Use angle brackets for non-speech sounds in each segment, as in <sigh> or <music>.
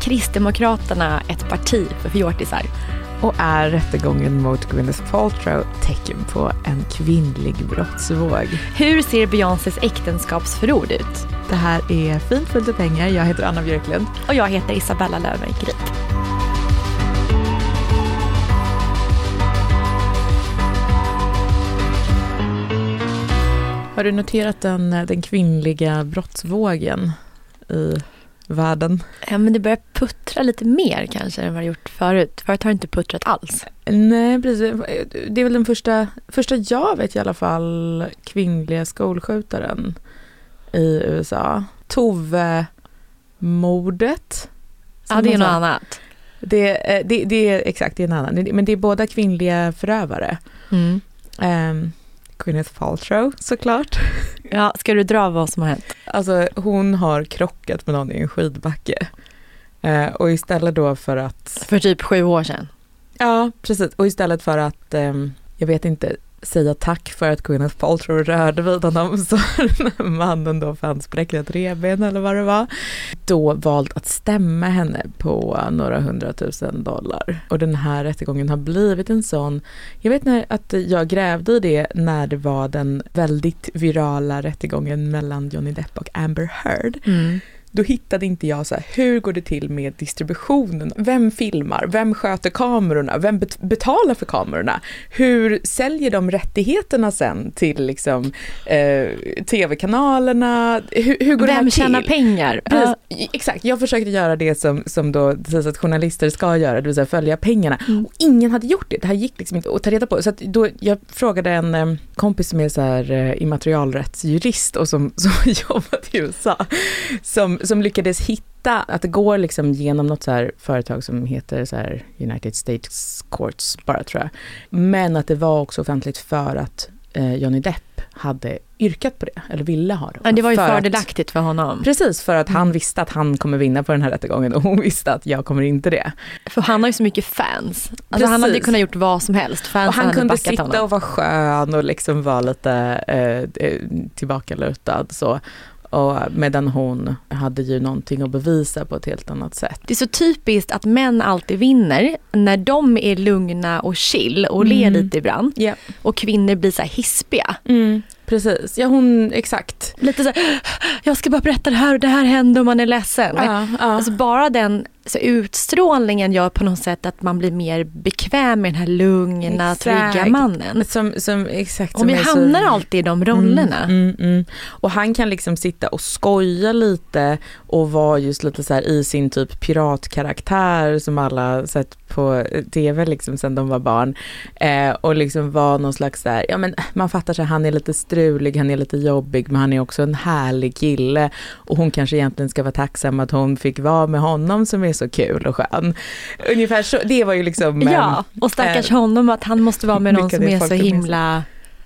Kristdemokraterna ett parti för fjortisar? Och är rättegången mot Gwyneth Paltrow tecken på en kvinnlig brottsvåg? Hur ser Beyoncés äktenskapsförord ut? Det här är Fint fullt av pengar. Jag heter Anna Björklund. Och jag heter Isabella Löwengrip. Grip. Har du noterat den, den kvinnliga brottsvågen i världen? Ja, men det börjar puttra lite mer kanske än vad det gjort förut. Förut har det inte puttrat alls. Nej, precis. Det är väl den första, första jag vet i alla fall, kvinnliga skolskjutaren i USA. Tove-mordet. Ja, det är något annat. Det, eh, det, det är exakt, det är en annan. Men det är båda kvinnliga förövare. Mm. Um, Gwyneth Paltrow såklart. <laughs> Ja, ska du dra vad som har hänt? Alltså hon har krockat med någon i en skidbacke. Uh, och istället då för att... För typ sju år sedan? Ja, precis. Och istället för att, um, jag vet inte, säga tack för att Gwyneth Paltrow rörde vid honom så när mannen då fanns bräckliga revben eller vad det var. Då valt att stämma henne på några hundratusen dollar. Och den här rättegången har blivit en sån, jag vet när, att jag grävde i det när det var den väldigt virala rättegången mellan Johnny Depp och Amber Heard. Mm. Då hittade inte jag så här, hur går det till med distributionen? Vem filmar? Vem sköter kamerorna? Vem bet betalar för kamerorna? Hur säljer de rättigheterna sen till liksom, eh, tv-kanalerna? Hur, hur går Vem det här tjänar till? pengar? Precis, Uh. Exakt, jag försökte göra det som, som då precis att journalister ska göra, det vill säga följa pengarna. Mm. Och ingen hade gjort det, det här gick liksom inte att ta reda på. Så då, jag frågade en eh, kompis som är så här, eh, immaterialrättsjurist och som, <laughs> som jobbat i USA, som, som lyckades hitta att det går liksom genom något så här företag som heter så här United States Courts bara tror jag. Men att det var också offentligt för att eh, Johnny Depp hade yrkat på det, eller ville ha det. Ja, det var ju För att- fördelaktigt för honom. Precis, för att han visste att han kommer vinna på den här rättegången och hon visste att jag kommer inte det. För han har ju så mycket fans. Alltså han hade kunnat gjort vad som helst. Fansen och han hade kunde sitta honom. och vara skön och liksom vara lite eh, eh, tillbakalutad så. Och medan hon hade ju någonting att bevisa på ett helt annat sätt. Det är så typiskt att män alltid vinner när de är lugna och chill och ler Mm. lite ibland. Ja. Och kvinnor blir så här hispiga. Mm, precis, ja hon, exakt. Lite så här, <gasps> jag ska bara berätta det här och det här hände och man är ledsen. Ja, ja. Alltså bara den så utstrålningen gör på något sätt att man blir mer bekväm med den här lugna, Exakt. trygga mannen. som, som, exakt, Och som vi är så- hamnar alltid i de rollerna. Mm, mm, mm. Och han kan liksom sitta och skoja lite och vara just lite så i sin typ piratkaraktär som alla sett på tv liksom sen de var barn. Eh, och liksom vara någon slags så här, ja men man fattar sig, han är lite strulig, han är lite jobbig men han är också en härlig kille. Och hon kanske egentligen ska vara tacksam att hon fick vara med honom som är så kul och skön. Ungefär så, det var ju liksom Ja, och stackars eh, honom att han måste vara med någon som är så himla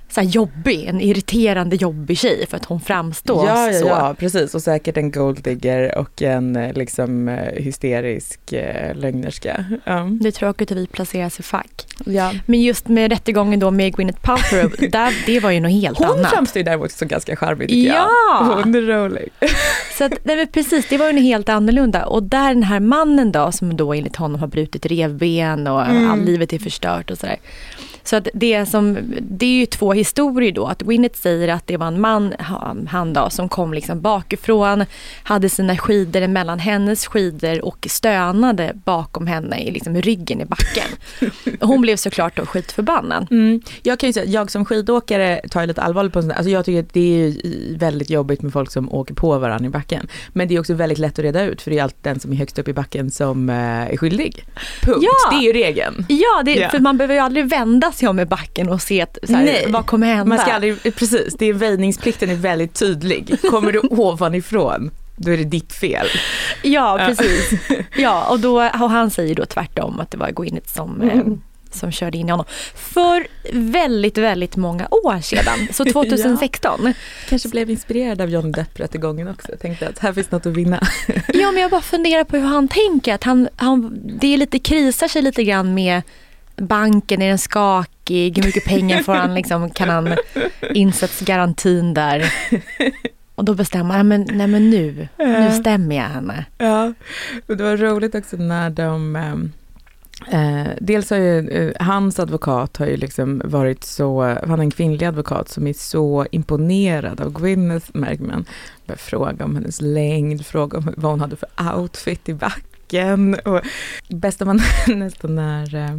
så jobbig, en irriterande jobbig tjej för att hon framstår Ja, ja, så. ja, precis. Och säkert en golddigger och en eh, liksom eh, hysterisk eh, lögnerska. Ja. Det är tråkigt att vi placeras i fack. ja. Men just med rättegången då med Gwyneth Paltrow, <laughs> där, det var ju något helt Hon annat. framstår ju däremot som ganska charmig tycker Ja! jag. <laughs> Hon är rolig. Så att, nej, precis, det var ju något helt annorlunda. Och där den här mannen då, som då enligt honom har brutit revben och Mm. all livet är förstört och sådär. Så att det, som, det är ju två historier då. Att Gwyneth säger att det var en man, han- då, som kom liksom bakifrån, hade sina skidor mellan hennes skidor och stönade bakom henne i liksom ryggen i backen. Hon blev såklart då skitförbannad. Mm. Jag kan ju säga, jag som skidåkare tar ju lite allvarligt på sånt. Alltså jag tycker att det är väldigt jobbigt med folk som åker på varandra i backen. Men det är också väldigt lätt att reda ut för det är alltid den som är högst upp i backen som eh, är skyldig. Punkt. Ja! Det är ju regeln. Ja, det, Ja. för man behöver ju aldrig vända sig om i backen och se att, så här, Nej. vad kommer hända. Man ska aldrig, precis, det är väjningsplikten är väldigt tydlig. Kommer du <laughs> ovanifrån, då är det ditt fel. Ja, precis. <laughs> Ja, och, då, och han säger då tvärtom att det var Gwyneth som, eh, Mm. som körde in i honom. För väldigt, väldigt många år sedan, så <laughs> 2016. Kanske blev inspirerad av Johnny Depp-rättegången också. Jag tänkte att här finns något att vinna. Ja, men jag bara funderar på hur han tänker. Att han, han, det är lite, krisar sig lite grann med banken, är den skakig? Hur mycket pengar får han, liksom, kan han insatsgarantin där? Och då bestämmer han, men, nej men nu, nu stämmer jag henne. Ja, och det var roligt också när de ehm, Eh, dels har ju eh, hans advokat har ju liksom varit så, han är en kvinnlig advokat som är så imponerad av Gwyneth märker man. Börjar fråga om hennes längd, fråga om vad hon hade för outfit i backen. Och bästa man <laughs> nästan när eh,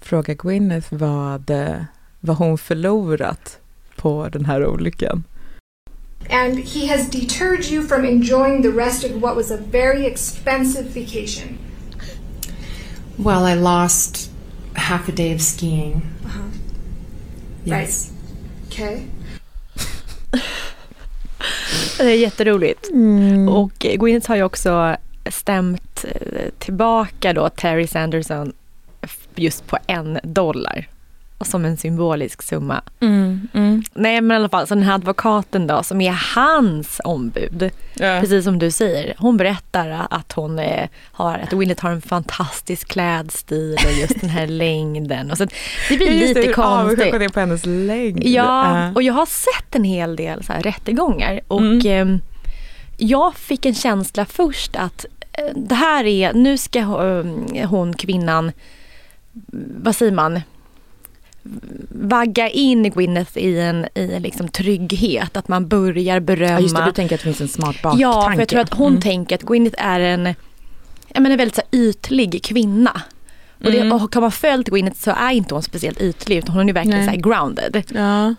frågar Gwyneth vad, eh, vad hon förlorat på den här olyckan. and he has deterred you from enjoying the rest of what was a very expensive vacation. Well, I lost half a day of skiing. Yes. Okay. <laughs> Det är jätteroligt. Och eh, Gwyneth har ju också stämt eh, tillbaka då Terry Sanderson just på en dollar. Som en symbolisk summa. Mm, mm. Nej men i alla fall, så den här advokaten då som är hans ombud. Ja. Precis som du säger. Hon berättar att hon eh, har, att Gwyneth har en fantastisk klädstil och just den här <laughs> längden. Och så, det blir just lite det, konstigt. hon är på hennes längd. Ja, Ja. och jag har sett en hel del så här rättegångar och Mm. ehm, jag fick en känsla först att eh, det här är, nu ska eh, hon kvinnan, vad säger man, vagga in Gwyneth i en, i en liksom trygghet, att man börjar berömma. Ja, just det, du tänker att det finns en smart baktanke. Ja, för jag tror att hon Mm. tänker att Gwyneth är en, jag menar, väldigt så ytlig kvinna. Och, det, Mm. och har man följt Gwyneth så är inte hon speciellt ytlig utan hon är verkligen Nej. så grounded. Ja.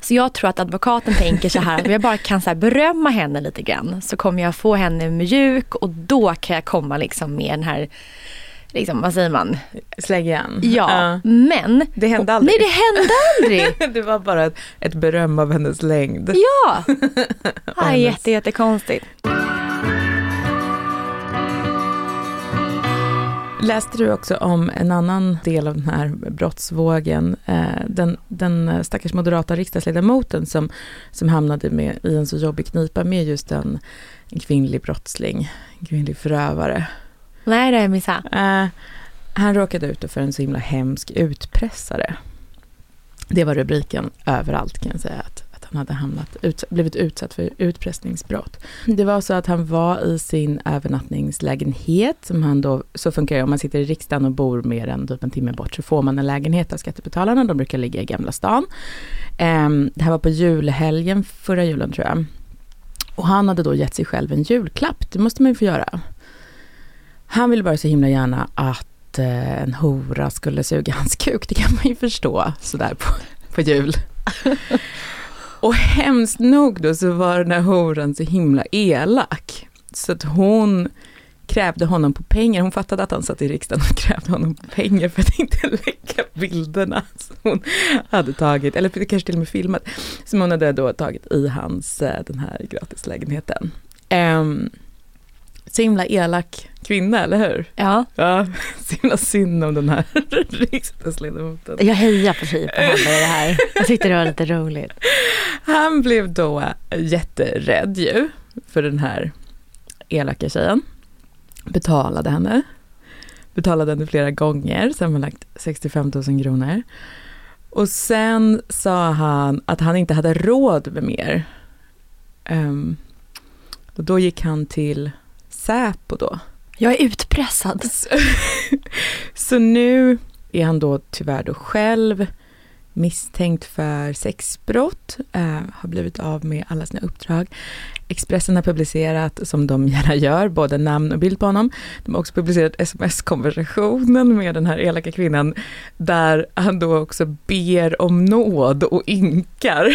Så jag tror att advokaten tänker så här, om jag bara kan så berömma henne lite grann så kommer jag få henne mjuk och då kan jag komma liksom med den här, liksom, vad säger man? Släggan. Ja, men. Det hände aldrig. Nej, det hände aldrig. <laughs> det var bara ett, ett beröm av hennes längd. Ja, är hennes- <laughs> jätte, jättekonstigt. Läste du också om en annan del av den här brottsvågen? Eh, den, den stackars moderata riksdagsledamoten som, som hamnade med, i en så jobbig knipa med just en, en kvinnlig brottsling, en kvinnlig förövare. Nej, det har jag missat. Eh, han råkade ut för en så himla hemsk utpressare. Det var rubriken överallt kan jag säga, att han hade hamnat, ut, blivit utsatt för utpressningsbrott. Det var så att han var i sin övernattningslägenhet, som han då, så funkar det om man sitter i riksdagen och bor mer än typ en timme bort, så får man en lägenhet av skattebetalarna, de brukar ligga i Gamla stan. Ehm, det här var på julhelgen, förra julen tror jag. Och han hade då gett sig själv en julklapp, det måste man ju få göra. Han ville bara så himla gärna att eh, en hora skulle suga hans kuk, det kan man ju förstå sådär på, på jul. <laughs> Och hemskt nog då så var den här horan så himla elak. Så att hon krävde honom på pengar. Hon fattade att han satt i riksdagen och <laughs> krävde honom på pengar för att inte lägga bilderna som hon hade tagit, eller kanske till och med filmat, som hon hade då tagit i hans, eh, den här gratislägenheten. Um, så himla elak kvinna, eller hur? Ja. Ja, <laughs> så himla synd om den här <laughs> riksdagsledamoten. Jag hejar på Hedda i det här. Jag tyckte det var lite roligt. Han blev då jätterädd ju för den här elaka tjejen. Betalade henne. Betalade henne flera gånger, sammanlagt 65 000 kronor. Och sen sa han att han inte hade råd med mer. Um, och då gick han till Säpo då. Jag är utpressad. Så, <laughs> så nu är han då tyvärr då själv misstänkt för sexbrott, eh, har blivit av med alla sina uppdrag. Expressen har publicerat, som de gärna gör, både namn och bild på honom. De har också publicerat sms-konversationen med den här elaka kvinnan, där han då också ber om nåd och inkar. <laughs>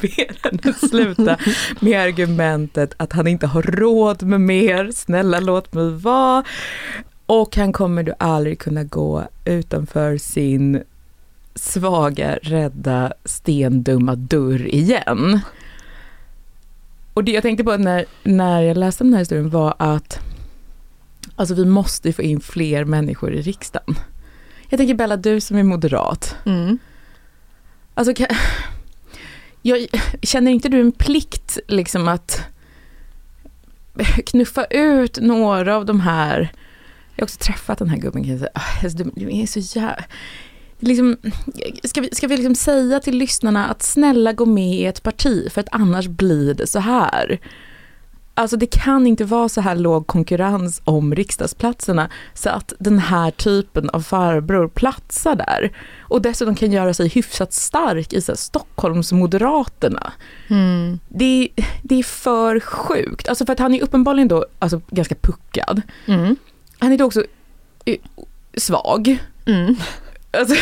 ber henne sluta med argumentet att han inte har råd med mer, snälla låt mig vara. Och han kommer då aldrig kunna gå utanför sin svaga, rädda, stendumma dörr igen. Och det jag tänkte på när, när jag läste den här historien var att alltså vi måste få in fler människor i riksdagen. Jag tänker Bella, du som är moderat. Mm. Alltså, kan, jag, känner inte du en plikt liksom att knuffa ut några av de här, jag har också träffat den här gubben kan jag säga, alltså, du är så jävla liksom, ska vi, ska vi liksom säga till lyssnarna att snälla gå med i ett parti för att annars blir det så här. Alltså det kan inte vara så här låg konkurrens om riksdagsplatserna så att den här typen av farbror platsar där. Och dessutom kan göra sig hyfsat stark i så här, Stockholmsmoderaterna. Mm. Det, det är för sjukt. Alltså för att han är uppenbarligen då alltså, ganska puckad. Mm. Han är då också eh, svag. Mm. Alltså,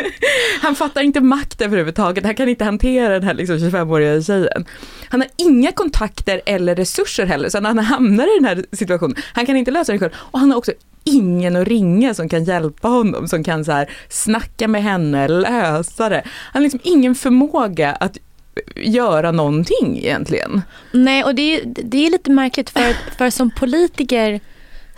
<laughs> han fattar inte makt överhuvudtaget, han kan inte hantera den här liksom 25-åriga tjejen. Han har inga kontakter eller resurser heller, så när han hamnar i den här situationen, han kan inte lösa det själv. Och han har också ingen att ringa som kan hjälpa honom, som kan så här snacka med henne, lösa det. Han har liksom ingen förmåga att göra någonting egentligen. Nej, och det är, det är lite märkligt för, för som politiker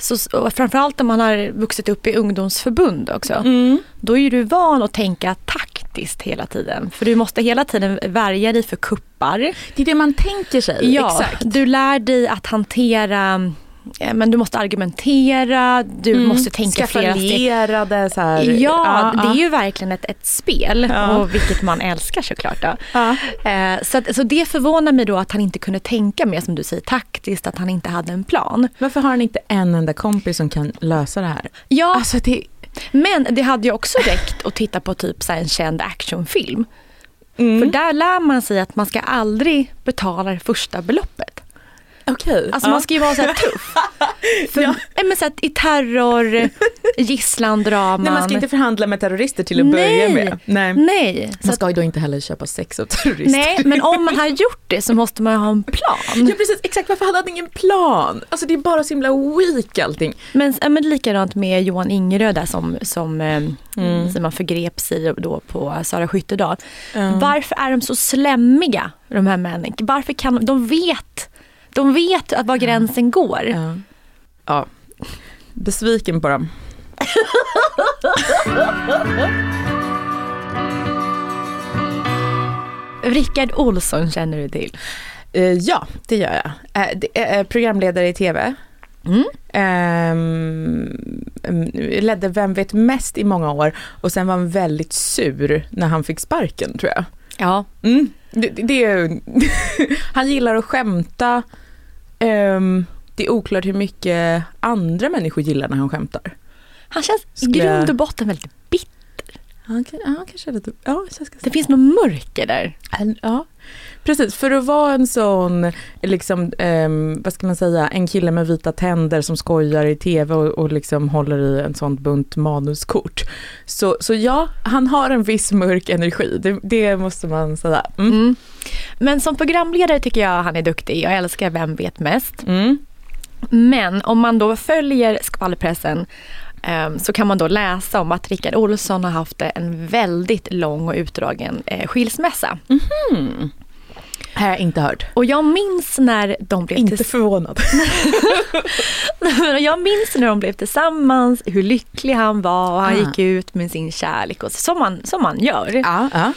så, framförallt om man har vuxit upp i ungdomsförbund också. Mm. Då är du van att tänka taktiskt hela tiden. För du måste hela tiden värja dig för kuppar. Det är det man tänker sig. Ja, Exakt. du lär dig att hantera men du måste argumentera, du mm. måste tänka flera steg. så här. Ja, ja, det är ju verkligen ett, ett spel, Ja. och vilket man älskar såklart. Då. Eh, så, att, så det förvånar mig då att han inte kunde tänka mer, som du säger, taktiskt, att han inte hade en plan. Varför har han inte en enda kompis som kan lösa det här? Ja, Alltså det, men det hade ju också räckt att titta på typ så en känd actionfilm. mm. För där lär man sig att man ska aldrig betala det första beloppet. Okej. Alltså ja. man ska ju vara så här tuff. <laughs> För, Ja. men så att I terror, gisslandraman. Nej, man ska inte förhandla med terrorister till att Nej. börja med. Nej. Nej, Man ska ju då inte heller köpa sex av terrorister. nej, men om man har gjort det så måste man ju ha en plan. Ja precis, exakt varför hade han ingen plan? Alltså det är bara så himla weak allting. Men, men likadant med Johan Ingerö där som, som, eh, Mm. som man förgrep sig då på Sara Skyttedal. Varför är de så slämmiga de här männen? Varför kan de, de vet, de vet att var gränsen går. Ja. ja. Besviken på dem. <laughs> Rickard Olsson känner du till. Eh, ja, det gör jag. Eh, det är programledare i tv. Mm. Mm, ledde Vem vet mest i många år och sen var han väldigt sur när han fick sparken tror jag. Ja. Mm. Det, det, är, <laughs> han gillar att skämta. Ehm, det är oklart hur mycket andra människor gillar när han skämtar. Han känns i Skulle grund och botten väldigt bitter. Han, ja, kanske lite, ja, Det finns något mörker där. Ja, precis. För att vara en sån, liksom, ehm, vad ska man säga, en kille med vita tänder som skojar i tv och, och liksom håller i en sån bunt manuskort. Så, så ja, han har en viss mörk energi, det, det måste man säga. Mm. Mm. Men som programledare tycker jag han är duktig. Jag älskar Vem vet mest. Mm. Men om man då följer skvallerpressen eh, så kan man då läsa om att Rickard Olsson har haft en väldigt lång och utdragen eh, skilsmässa. Mhm. Har jag inte hört. Och jag minns när de blev Inte förvånad. <laughs> jag minns när de blev tillsammans, hur lycklig han var och han Ah. gick ut med sin kärlek. Och som, man, som man gör. Ja, ja.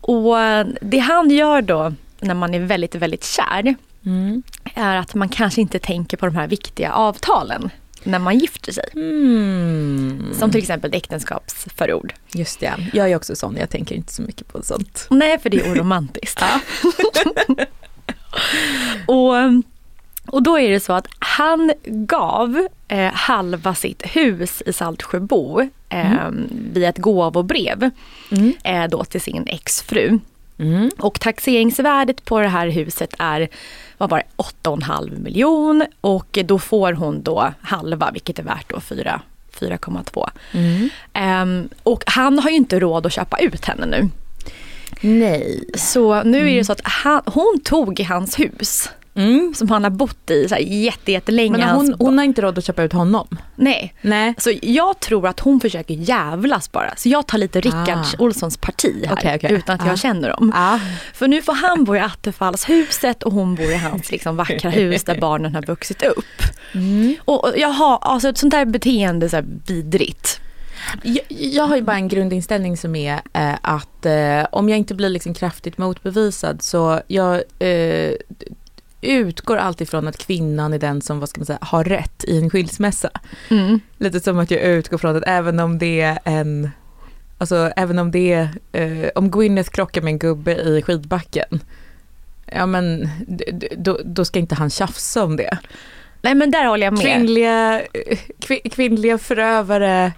Och eh, det han gör då när man är väldigt, väldigt kär Mm. är att man kanske inte tänker på de här viktiga avtalen när man gifter sig. Mm. Som till exempel äktenskapsförord. Just det, jag är också sån, jag tänker inte så mycket på sånt. Nej, för det är oromantiskt. <laughs> och, och då är det så att han gav eh, halva sitt hus i Saltsjöbo eh, via ett gåvobrev Mm. eh, då till sin exfru. Mm. Och taxeringsvärdet på det här huset är vad var det, 8,5 miljon och då får hon då halva vilket är värt då 4 4,2. Mm. Ehm, och han har ju inte råd att köpa ut henne nu. Nej. Så nu är det så att han, hon tog i hans hus Mm. som han har bott i så här jätte, jättelänge. Men hon, hon har inte råd att köpa ut honom? Nej. Nej. Så jag tror att hon försöker jävlas bara. Så jag tar lite Rickard Ah. Olssons parti här Okej, okej. utan att Ah. jag känner dem. Ja. För nu får han bo i Attefallshuset och hon bor i hans liksom, vackra hus där barnen har vuxit upp. Mm. Och och jag har, alltså ett sånt där beteende så här vidrigt. Jag, jag har ju bara en grundinställning som är eh, att eh, om jag inte blir liksom kraftigt motbevisad så jag eh, utgår alltid från att kvinnan är den som vad ska man säga, har rätt i en skilsmässa. Mm. Lite som att jag utgår från att även om det är en Alltså även om det är, eh, om Gwyneth krockar med en gubbe i skidbacken Ja men då, då ska inte han tjafsa om det. Nej men där håller jag med. Kvinnliga, eh, kvin, kvinnliga förövare,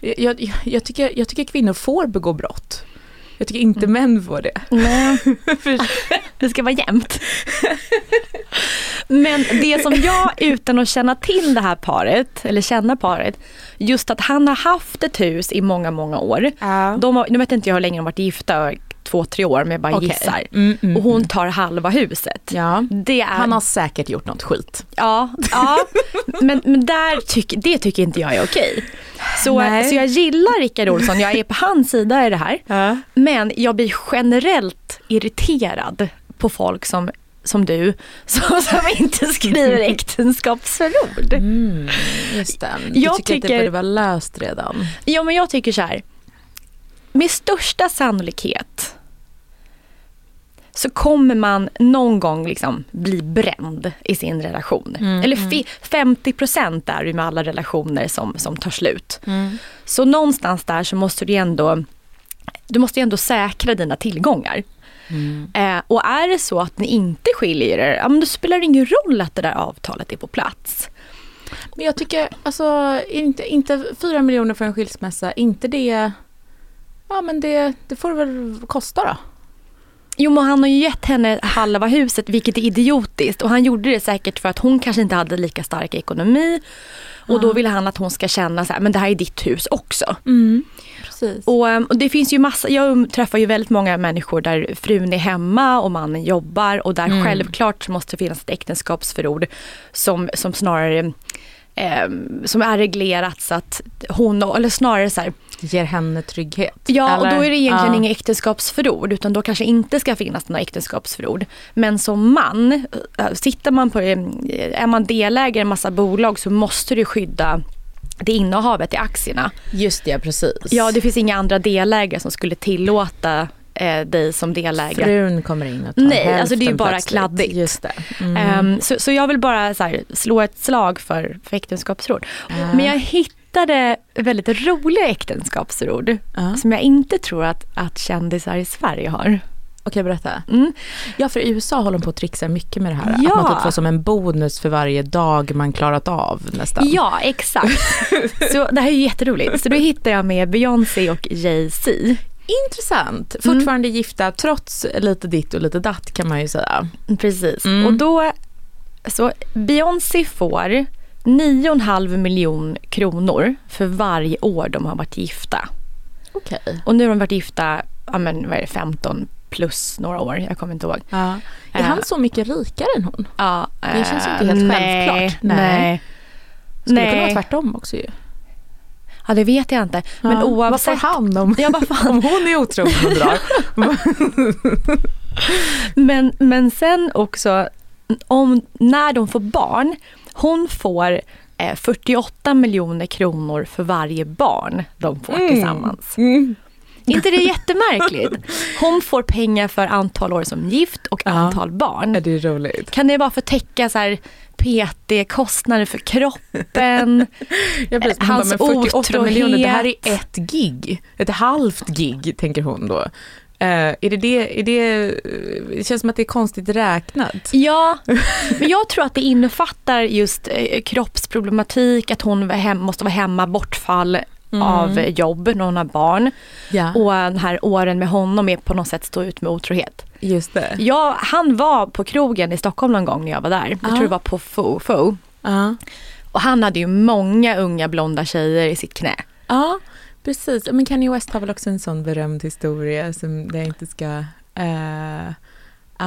jag, jag, jag, tycker, jag tycker kvinnor får begå brott. Jag tycker inte män får det. Nej, <laughs> det ska vara jämnt. Men det som jag, utan att känna till det här paret, eller känna paret, just att han har haft ett hus i många, många år. Ja. De har, nu vet inte jag hur länge de har varit gifta, två, tre år, men jag bara Okej. gissar. Mm, mm, Och hon mm. tar halva huset. Ja. Det är, Han har säkert gjort något skit. Ja, ja. <laughs> Men, men där tyck, det tycker inte jag är okej. Så, Nej. så jag gillar Rickard Olsson, jag är på hans sida i det här. Ja. Men jag blir generellt irriterad på folk som, som du, <laughs> som, som inte skriver <laughs> äktenskapsförord. Mm, just det. Du Jag tycker, att det tycker- borde vara löst redan. Ja men jag tycker så här. Med största sannolikhet så kommer man någon gång liksom bli bränd i sin relation. Eller fi- 50% är det med alla relationer som, som tar slut. Så någonstans där så måste du ändå, du måste ändå säkra dina tillgångar. Eh, och är det så att ni inte skiljer er, ja, men då spelar det ingen roll att det där avtalet är på plats. Men jag tycker, alltså inte, inte fyra miljoner för en skilsmässa, inte det, ja men det, det får väl kosta då. Jo men han har ju gett henne halva huset vilket är idiotiskt och han gjorde det säkert för att hon kanske inte hade lika stark ekonomi och då vill han att hon ska känna så här, men det här är ditt hus också. Precis. Och, ehm, och det finns ju massa, jag träffar ju väldigt många människor där frun är hemma och mannen jobbar och där självklart så måste det finnas ett äktenskapsförord som, som snarare ehm, som är reglerat så att hon, eller snarare så här, Ger henne trygghet. Ja, och eller? då är det egentligen ja. inga äktenskapsförord utan då kanske inte ska finnas några äktenskapsförord. Men som man, sitter man på, eh, är man delägare i en massa bolag så måste du skydda det innehavet i aktierna. Just det, precis. Ja, det finns inga andra delägare som skulle tillåta eh, dig som delägare. Frun kommer in och tar Nej, alltså det är ju bara plötsligt. kladdigt. Just det. Mm. Ehm, så, så jag vill bara här, slå ett slag för, för äktenskapsförord. Men jag hittade väldigt roliga äktenskapsförord Ja. som jag inte tror att, att kändisar i Sverige har. Okej, berätta. Mm. Ja, för i USA håller de på att trixa mycket med det här. Ja. Att man typ får som en bonus för varje dag man klarat av nästan. Ja, exakt. <laughs> så det här är jätteroligt. Så då hittade jag med Beyoncé och Jay-Z. Intressant. Fortfarande gifta trots lite ditt och lite datt kan man ju säga. Precis. Mm. Och då, så Beyoncé får 9,5 miljon kronor för varje år de har varit gifta. Okej. Och nu har de varit gifta, ja men vad är det, 15 plus några år, jag kommer inte ihåg. Ja. Är Eh. han så mycket rikare än hon? Ja, Det känns inte eh, helt nej, självklart. Nej. Skulle Nej. kunna vara tvärtom också ju. Ja, det vet jag inte. Men Ja, oavsett. Vad får han om, Ja, vad fan. <laughs> om hon är otrogen och drar? <laughs> Men, men sen också, om, när de får barn, hon får eh, 48 miljoner kronor för varje barn de får tillsammans. Mm. Inte det jättemärkligt? Hon får pengar för antal år som gift och antal barn. Ja, det är roligt. Kan det vara för att täcka så här PT-kostnader för kroppen? <laughs> Ja, precis. Hans bara, men 48 miljoner, det här är otrohet. ett gig. Ett halvt gig, tänker hon då. Eh, är det det, är det, det känns som att det är konstigt räknat. Ja, men jag tror att det innefattar just eh, kroppsproblematik, att hon hem, måste vara hemma, bortfall av eh, jobb när hon har barn. Ja. Och den här åren med honom är på något sätt stå ut med otrohet. Just det. Ja, han var på krogen i Stockholm någon gång när jag var där. Jag tror det var på Fo. Ja. Och han hade ju många unga blonda tjejer i sitt knä. ja, precis. Men Kanye West har väl också en sån berömd historia som jag inte ska eh,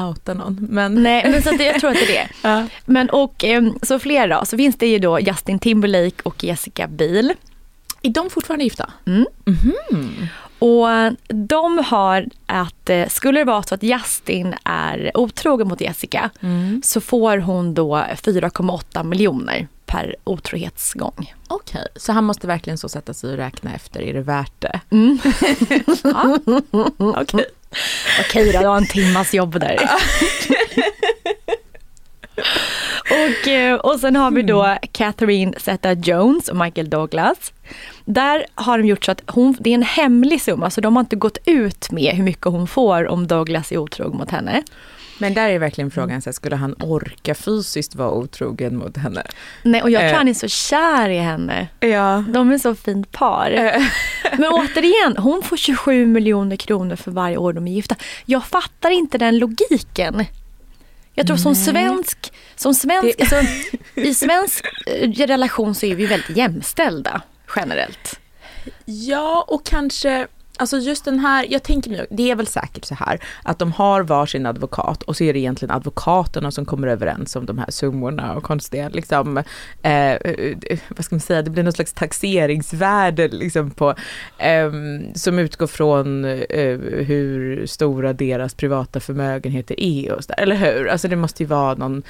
outa någon. Men, Nej, men så det, jag tror att det är det. <laughs> Ja. Men och eh, så fler då, så finns det ju då Justin Timberlake och Jessica Biel. Är de fortfarande gifta? Mm. Och de har att, eh, skulle det vara så att Justin är otrogen mot Jessica så får hon då 4,8 miljoner per otrohetsgång. Okej, så han måste verkligen så sätta sig och räkna efter, är det värt det? <laughs> Ja. Okej. Okej då, du har en timmas jobb där. <laughs> och, eh, och sen har vi då Catherine Zeta-Jones och Michael Douglas. Där har de gjort så att hon, det är en hemlig summa, så de har inte gått ut med hur mycket hon får om Douglas är otrogen mot henne. Men där är verkligen frågan, så här, skulle han orka fysiskt vara otrogen mot henne? Nej, och jag tror Eh. han är så kär i henne. Ja. De är så fint par. Men återigen, hon får 27 miljoner kronor för varje år de är gifta. Jag fattar inte den logiken. Jag tror som svensk, som svensk Det- alltså, <laughs> i svensk eh, relation så är vi väldigt jämställda generellt. Ja, och kanske, alltså just den här, jag tänker mig, det är väl säkert så här att de har varsin advokat och så är det egentligen advokaterna som kommer överens om de här summorna och konstiga liksom, eh, eh, vad ska man säga, det blir något slags taxeringsvärde liksom på, ehm, som utgår från eh, hur stora deras privata förmögenheter är och så där, eller hur? Alltså det måste ju vara någon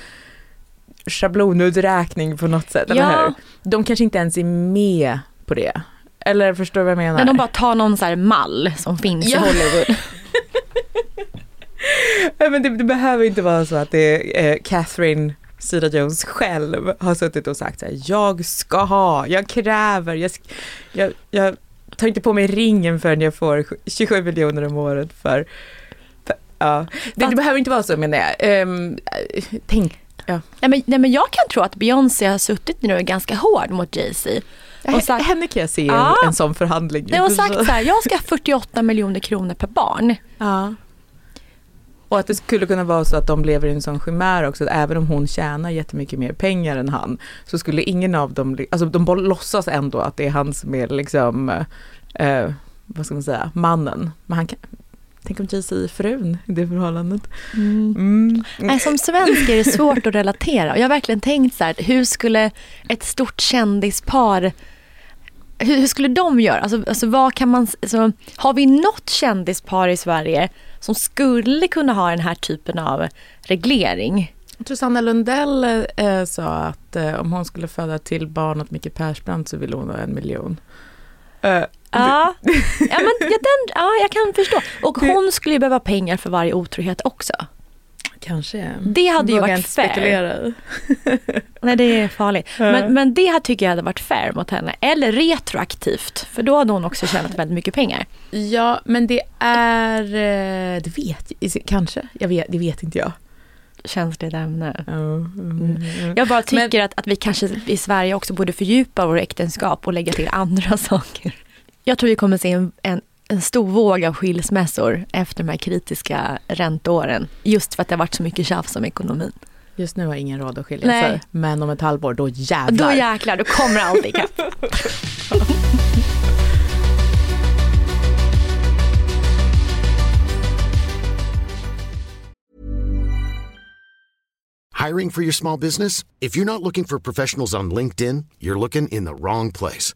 schablonuträkning på något sätt, eller Ja. hur? De kanske inte ens är med på det. Eller förstår du vad jag menar? När de bara tar någon så här mall som finns Ja. i Hollywood. <laughs> Nej, men det, det behöver inte vara så att det är eh, Catherine Zeta Jones själv har suttit och sagt så här, jag ska ha, jag kräver, jag, jag, jag tar inte på mig ringen förrän jag får 27 miljoner om året för, för ja. Det, det behöver inte vara så menar jag. Ehm, tänk, ja. Nej, men, nej, men jag kan tro att Beyoncé har suttit nu ganska hård mot Jay-Z. Och sagt, Henne kan jag se Ja. en, sån förhandling. nej, och sagt så här, jag ska ha 48 miljoner kronor per barn. Ja. Och att det skulle kunna vara så att de lever i en sån chimär också, att även om hon tjänar jättemycket mer pengar än han, så skulle ingen av dem, alltså de låtsas ändå att det är han som är liksom, eh, vad ska man säga, mannen. Men han kan, tänk om Jay-Z är frun i det förhållandet. Mm. Nej, som svensk är det svårt att relatera. Jag har verkligen tänkt så här, hur skulle ett stort kändispar hur, hur skulle de göra? Alltså, alltså vad kan man, alltså, har vi något kändispar i Sverige som skulle kunna ha den här typen av reglering? Jag tror Sanna Lundell eh, sa att eh, om hon skulle föda till barn åt Micke Persbrandt så ville hon ha en miljon. Eh, Ja, ja, men, ja, den, ja jag kan förstå. Och hon skulle ju behöva pengar för varje otrohet också. Kanske. Det hade ju varit fair. spekulera. <laughs> Nej, det är farligt. Men, men det här tycker jag hade varit fair mot henne. Eller retroaktivt, för då hade hon också tjänat väldigt mycket pengar. Ja, men det är, eh, det vet jag, kanske, jag vet, det vet inte jag. Känsligt ämne. Mm. Jag bara tycker att, att vi kanske i Sverige också borde fördjupa vår äktenskap och lägga till andra <laughs> saker. Jag tror vi kommer se en, en, en stor våg av skilsmässor efter de här kritiska ränteåren. Just för att det har varit så mycket tjafs om ekonomin. Just nu har ingen råd att skilja sig, men om ett halvår, då jävlar. Då jäklar, då kommer allt ikapp. <laughs> Hiring for your small business? If you're not looking for professionals on LinkedIn, you're looking in the wrong place.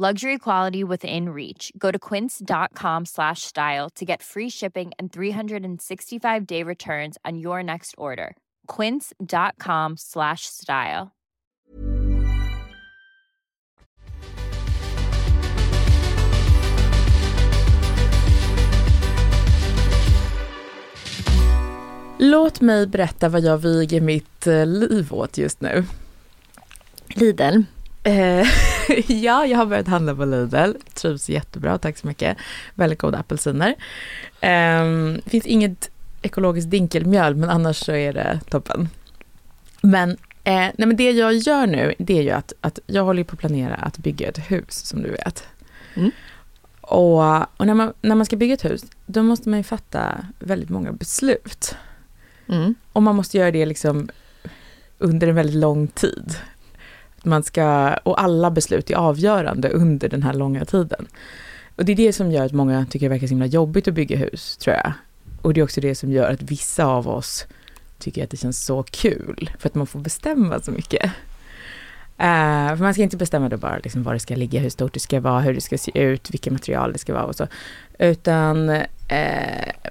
Luxury quality within reach. Go to quince.com slash style to get free shipping and 365-day returns on your next order. quince.com slash style. Låt mig berätta vad jag viger mitt eh, liv åt just nu. Lidl. Eh, <laughs> ja, jag har börjat handla på Lidl. Trivs jättebra, tack så mycket. Väldigt goda apelsiner. Eh, finns inget ekologiskt dinkelmjöl, men annars så är det toppen. Men, eh, nej, men det jag gör nu, det är ju att, att jag håller på att planera att bygga ett hus, som du vet. Mm. Och, och när, man, när man ska bygga ett hus, då måste man ju fatta väldigt många beslut. Mm. Och man måste göra det liksom under en väldigt lång tid. Man ska, och alla beslut är avgörande under den här långa tiden. Och det är det som gör att många tycker det verkar så himla jobbigt att bygga hus, tror jag. Och det är också det som gör att vissa av oss tycker att det känns så kul, för att man får bestämma så mycket. Uh, för man ska inte bestämma då bara liksom var det ska ligga, hur stort det ska vara, hur det ska se ut, vilka material det ska vara och så. Utan uh,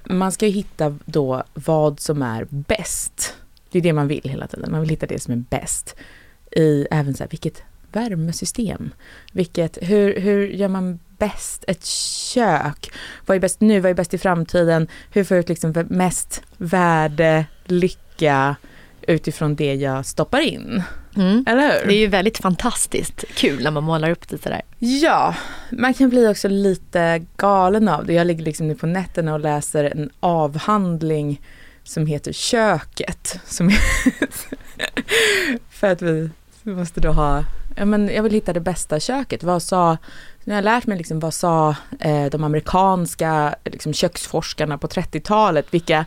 man ska hitta då vad som är bäst. Det är det man vill hela tiden. Man vill hitta det som är bäst. I även så här, vilket värmesystem? Vilket, hur, hur gör man bäst ett kök? Vad är bäst nu? Vad är bäst i framtiden? Hur får jag ut liksom mest värde, lycka utifrån det jag stoppar in? Mm. Eller hur? Det är ju väldigt fantastiskt kul när man målar upp det sådär. Ja, man kan bli också lite galen av det. Jag ligger liksom nu på nätterna och läser en avhandling som heter Köket. Som <laughs> för att vi, vi måste då ha, ja men jag vill hitta det bästa köket. Vad sa, nu har jag lärt mig liksom vad sa eh, de amerikanska liksom, köksforskarna på 30-talet, vilka,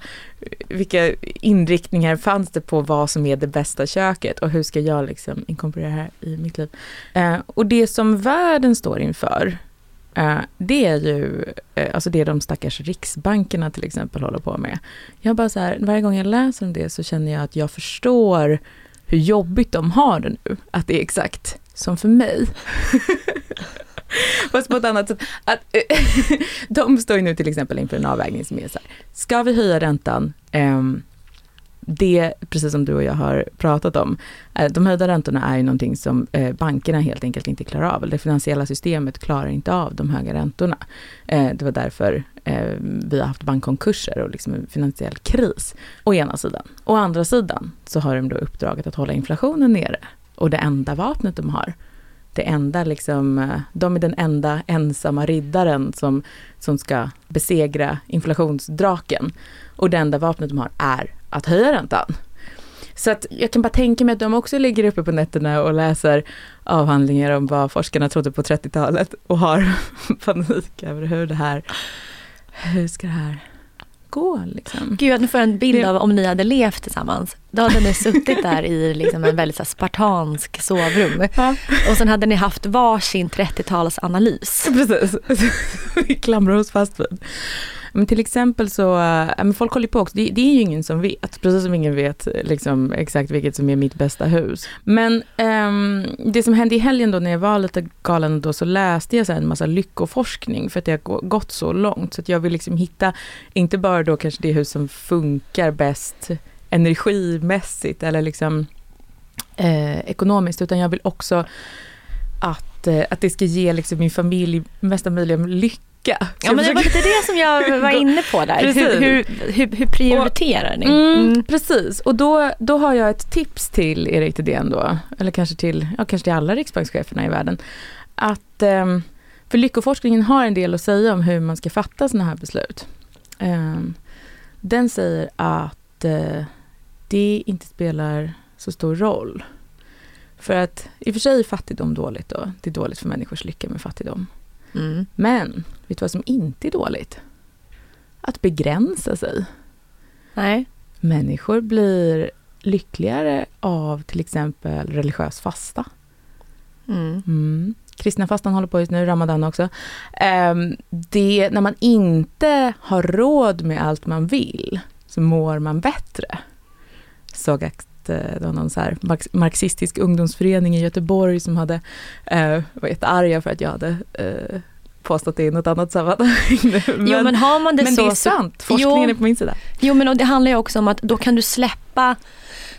vilka inriktningar fanns det på vad som är det bästa köket och hur ska jag liksom inkorporera det här i mitt liv. Eh, och det som världen står inför, eh, det är ju eh, alltså det de stackars riksbankerna till exempel håller på med. Jag bara så här, varje gång jag läser om det så känner jag att jag förstår hur jobbigt de har det nu, att det är exakt som för mig. <laughs> Fast på ett annat sätt. Att, eh, <laughs> de står ju nu till exempel inför en avvägning som är så här, ska vi höja räntan? Um, det, precis som du och jag har pratat om, eh, de höjda räntorna är ju någonting som eh, bankerna helt enkelt inte klarar av. Det finansiella systemet klarar inte av de höga räntorna. Eh, det var därför vi har haft bankkonkurser och liksom en finansiell kris. Å ena sidan. Å andra sidan så har de då uppdraget att hålla inflationen nere. Och det enda vapnet de har, det enda liksom, de är den enda ensamma riddaren som, som ska besegra inflationsdraken. Och det enda vapnet de har är att höja räntan. Så att jag kan bara tänka mig att de också ligger uppe på nätterna och läser avhandlingar om vad forskarna trodde på 30-talet och har <laughs> panik över hur det här, hur ska det här gå liksom? Gud, nu får jag en bild av om ni hade levt tillsammans. Då hade ni suttit där i liksom en väldigt så spartansk sovrum. <laughs> Ja. Och sen hade ni haft varsin 30-talsanalys. Precis, <laughs> vi klamrar oss fast vid. Men till exempel så, eh, men folk håller på också, det, det, är ju ingen som vet, alltså, precis som ingen vet eh, liksom, exakt vilket som är mitt bästa hus. Men ähm, det som hände i helgen då när jag var lite galen då så läste jag så en massa lyckoforskning för att det har gått så långt så att jag vill liksom hitta, inte bara då kanske det hus som funkar bäst energimässigt eller liksom eh, ekonomiskt utan jag vill också att, eh, att det ska ge liksom min familj mesta möjliga lycka Ja men det var lite det som jag var inne på där. Hur, hur, hur, hur, prioriterar ni? Mm, mm. Precis, och då, då har jag ett tips till Erik Thedéen då, eller kanske till, ja, kanske till alla riksbankscheferna i världen. Att, ehm, för lyckoforskningen har en del att säga om hur man ska fatta sådana här beslut. Ehm, den säger att eh, det inte spelar så stor roll. För att i och för sig är fattigdom dåligt då. Det är dåligt för människors lycka med fattigdom. Mm. Men, vet du vad som inte är dåligt? Att begränsa sig. Nej. Människor blir lyckligare av till exempel religiös fasta. Mm. Mm. Kristna fastan håller på just nu, Ramadan också. Um, det, när man inte har råd med allt man vill, så mår man bättre. Såg att eh, det var någon så här marxistisk ungdomsförening i Göteborg som hade, eh, var jättearga för att jag hade eh, påstått det i något annat sammanhang. <laughs> men, jo men har man det men så. Det är sant, forskningen jo, är på min sida. Jo men det handlar ju också om att då kan du släppa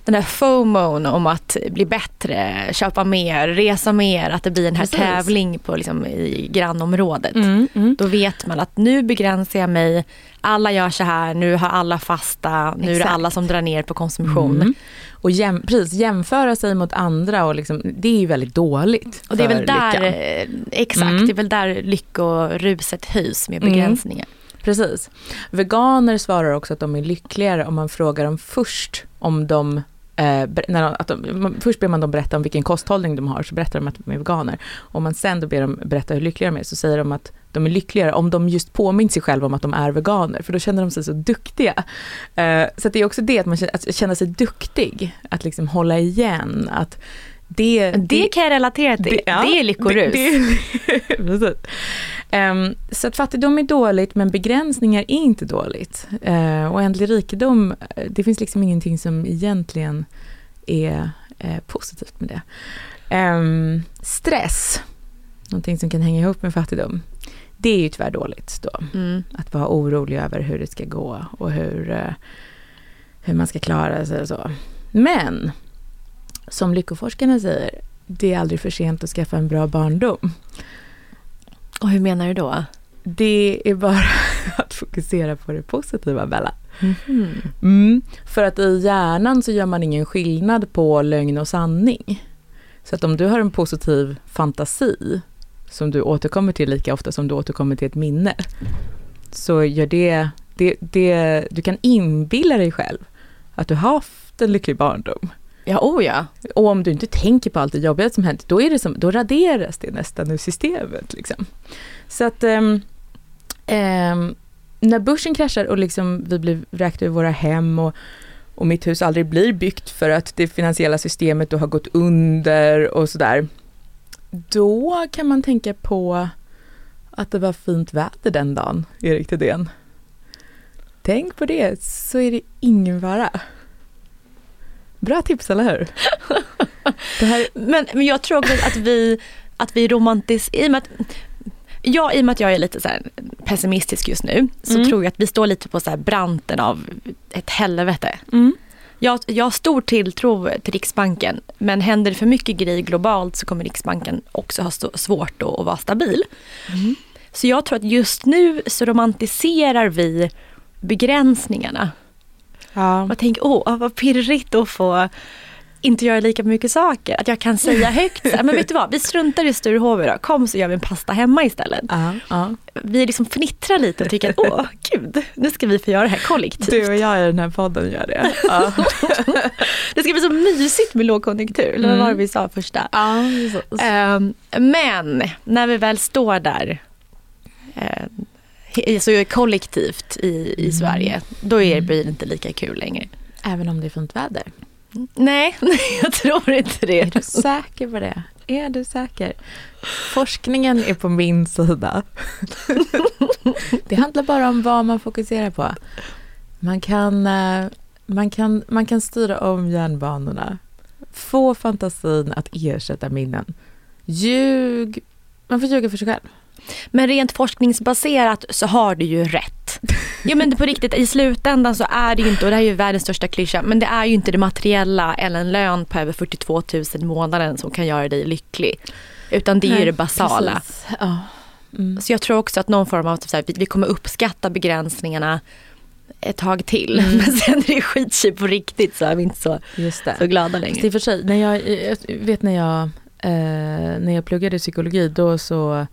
den här FOMOn om att bli bättre, köpa mer, resa mer, att det blir en här Precis. tävling på, liksom, i grannområdet. Mm, mm. Då vet man att nu begränsar jag mig, alla gör så här, nu har alla fasta, nu Exakt. är det alla som drar ner på konsumtion. Mm. Och jäm, precis, jämföra sig mot andra, och liksom, det är ju väldigt dåligt Och det är väl där, lyckan. Eh, exakt, mm. det är väl där lyckoruset höjs med mm. begränsningar. Precis. Veganer svarar också att de är lyckligare om man frågar dem först om de Eh, när de, att de, först ber man dem berätta om vilken kosthållning de har, så berättar de att de är veganer. Om man sen då ber dem berätta hur lyckliga de är, så säger de att de är lyckligare om de just påminner sig själva om att de är veganer, för då känner de sig så duktiga. Eh, så det är också det, att man känner, att känna sig duktig, att liksom hålla igen, att det, det, det kan jag relatera till, det, ja, det är lyckorus. Um, <laughs> så att fattigdom är dåligt men begränsningar är inte dåligt. Uh, och ändlig rikedom, det finns liksom ingenting som egentligen är uh, positivt med det. Um, stress, någonting som kan hänga ihop med fattigdom. Det är ju tyvärr dåligt då. Mm. Att vara orolig över hur det ska gå och hur, uh, hur man ska klara sig och så. Men som lyckoforskarna säger, det är aldrig för sent att skaffa en bra barndom. Och hur menar du då? Det är bara <laughs> att fokusera på det positiva, Bella. Mm. Mm, för att i hjärnan så gör man ingen skillnad på lögn och sanning. Så att om du har en positiv fantasi, som du återkommer till lika ofta som du återkommer till ett minne, så gör det, det, det du kan inbilla dig själv att du har haft en lycklig barndom. Ja, oh ja. Och om du inte tänker på allt det jobbiga som hänt, då, är det som, då raderas det nästan ur systemet. Liksom. Så att um, um, när börsen kraschar och liksom vi blir vräkta ur våra hem och, och mitt hus aldrig blir byggt för att det finansiella systemet då har gått under och sådär. Då kan man tänka på att det var fint väder den dagen, Erik Thedéen. Tänk på det, så är det ingen fara. Bra tips, eller hur? <laughs> här... men, men jag tror också att vi, att vi romantiserar, Ja, i och med att jag är lite så pessimistisk just nu så mm. tror jag att vi står lite på så branten av ett helvete. Mm. Jag, jag har stor tilltro till Riksbanken men händer det för mycket grejer globalt så kommer Riksbanken också ha svårt att vara stabil. Mm. Så jag tror att just nu så romantiserar vi begränsningarna Ja. Och tänker, åh vad pirrigt att få inte göra lika mycket saker. Att jag kan säga <laughs> högt, så, men vet du vad, vi struntar i Sturehof idag, kom så gör vi en pasta hemma istället. Ja, ja. Vi liksom fnittrar lite och tycker, åh gud, nu ska vi få göra det här kollektivt. Du och jag i den här podden gör det. Ja. <laughs> det ska bli så mysigt med lågkonjunktur, eller vad var det vi sa första? Ja, um, men när vi väl står där, uh, alltså kollektivt i, i mm. Sverige, då är, blir det inte lika kul längre. Även om det är fint väder? <laughs> Nej, jag tror inte det. Är du säker på det? Är du säker? Forskningen är på min sida. Det handlar bara om vad man fokuserar på. Man kan, eh, man kan, man kan styra om hjärnbanorna. Få fantasin att ersätta minnen. Ljug. Man får ljuga för sig själv. Men rent forskningsbaserat så har du ju rätt. Ja men på riktigt, i slutändan så är det ju inte, och det här är ju världens största klyscha, men det är ju inte det materiella eller en lön på över 42 000 i månaden som kan göra dig lycklig. Utan det är ju det basala. Ja. Mm. Så jag tror också att någon form av, så här, vi- kommer uppskatta begränsningarna ett tag till. Mm. Men sen är det skitcheap på riktigt så är vi inte så, så glada Fast längre. i och för sig, när jag, jag vet när jag, eh, när jag pluggade psykologi, då så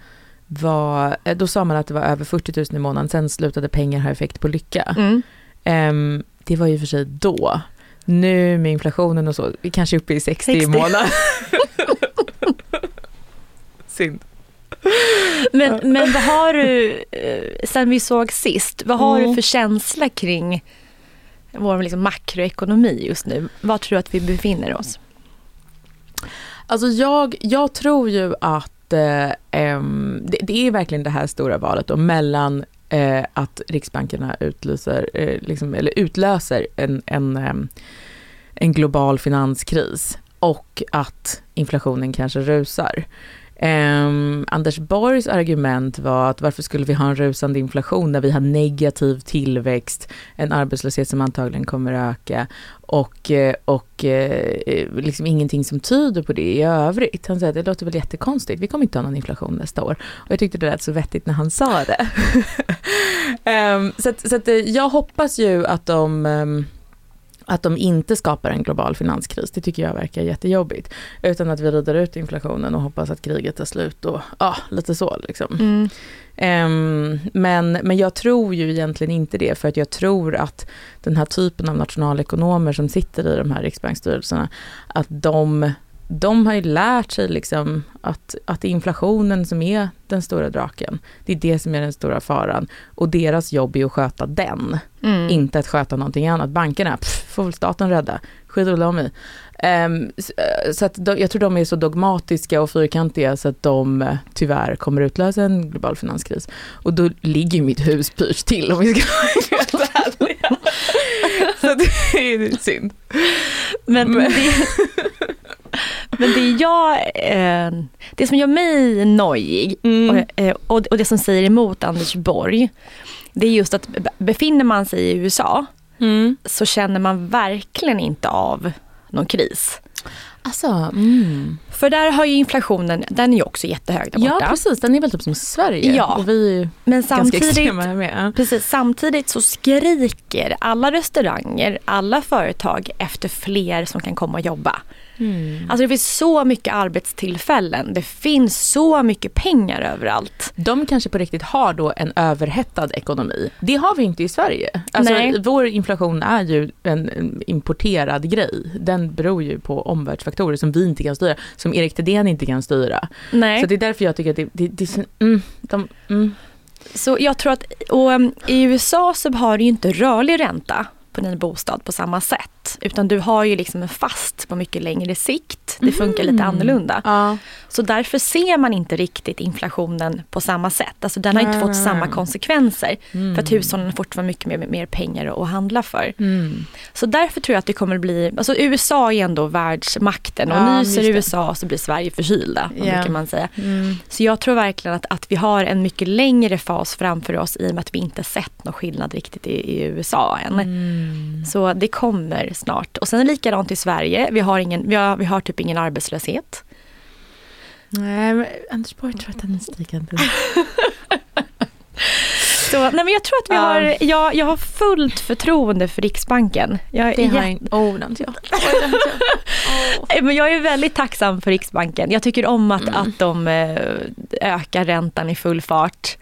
var, eh, då sa man att det var över 40 000 i månaden, sen slutade pengar ha effekt på lycka. Mm. Ehm, det var ju för sig då. Nu med inflationen och så, vi kanske är uppe i 60, i 60. månaden. <laughs> Synd. Men, men vad har du, eh, sen vi såg sist, vad har Mm. du för känsla kring vår liksom makroekonomi just nu? Var tror du att vi befinner oss? Alltså jag, jag tror ju att eh, det, det är verkligen det här stora valet då, mellan eh, att riksbankerna utlyser, eh, liksom, eller utlöser en, en, en global finanskris och att inflationen kanske rusar. Ehm, Anders Borgs argument var att varför skulle vi ha en rusande inflation när vi har negativ tillväxt, en arbetslöshet som antagligen kommer att öka och, eh, och eh, eh, liksom ingenting som tyder på det i övrigt. Han säger att det låter väl jättekonstigt, vi kommer inte ha någon inflation nästa år. Och jag tyckte det lät så vettigt när han sa det. <laughs> Ehm, så att, så att eh, jag hoppas ju att de ehm, att de inte skapar en global finanskris, det tycker jag verkar jättejobbigt. Utan att vi rider ut inflationen och hoppas att kriget tar slut och ja, lite så liksom. Mm. Ehm, men, men jag tror ju egentligen inte det, för att jag tror att den här typen av nationalekonomer som sitter i de här riksbanksstyrelserna, att de, de har ju lärt sig liksom att, att det är inflationen som är den stora draken. Det är det som är den stora faran. Och deras jobb är att sköta den, Mm. inte att sköta någonting annat. Bankerna, pff, får väl staten rädda, skiter väl de i. Ehm, s- eh, så att de, jag tror de är så dogmatiska och fyrkantiga så att de eh, tyvärr kommer utlösa en global finanskris. Och då ligger mitt hus pyrt till om vi ska vara helt. <laughs> Så det är synd. Men, Men- det, men det jag, eh, det som gör mig nojig Mm. och, eh, och, och det som säger emot Anders Borg, det är just att be- befinner man sig i USA Mm. så känner man verkligen inte av någon kris. Alltså, mm. För där har ju inflationen, den är ju också jättehög där Ja borta. precis, den är väl typ som Sverige. Ja. Och vi är ju Men samtidigt, med. precis, samtidigt så skriker alla restauranger, alla företag efter fler som kan komma och jobba. Mm. Alltså det finns så mycket arbetstillfällen, det finns så mycket pengar överallt. De kanske på riktigt har då en överhettad ekonomi. Det har vi inte i Sverige. Alltså, Nej. vår inflation är ju en importerad grej. Den beror ju på omvärldsfaktorer som vi inte kan styra, som Erik Thedéen inte kan styra. Nej. Så det är därför jag tycker att det, det, det mm, de, mm. Så jag tror att, och um, i USA så har du ju inte rörlig ränta på din bostad på samma sätt. Utan du har ju liksom en fast på mycket längre sikt. Det funkar lite annorlunda. Ja. Så därför ser man inte riktigt inflationen på samma sätt. Alltså den har inte fått samma konsekvenser. Mm. För att hushållen har fortfarande mycket mer, mer pengar att handla för. Mm. Så därför tror jag att det kommer bli, alltså USA är ändå världsmakten och Ja, nyser. USA så blir Sverige förkylda, Ja. brukar man säga. Mm. Så jag tror verkligen att, att vi har en mycket längre fas framför oss i och med att vi inte sett någon skillnad riktigt i, i USA än. Mm. Så det kommer snart. Och sen likadant i Sverige, vi har, ingen, vi har, vi har typ ingen arbetslöshet. Nej, men Anders Borg tror att den är stigande. Så, nej men jag tror att vi har, jag, jag har fullt förtroende för Riksbanken. Jag, Det har inte. Oh, det har inte jag. Oj, det inte jag. Nej, <laughs> Men jag är väldigt tacksam för Riksbanken. Jag tycker om att, Mm. att de eh, ökar räntan i full fart.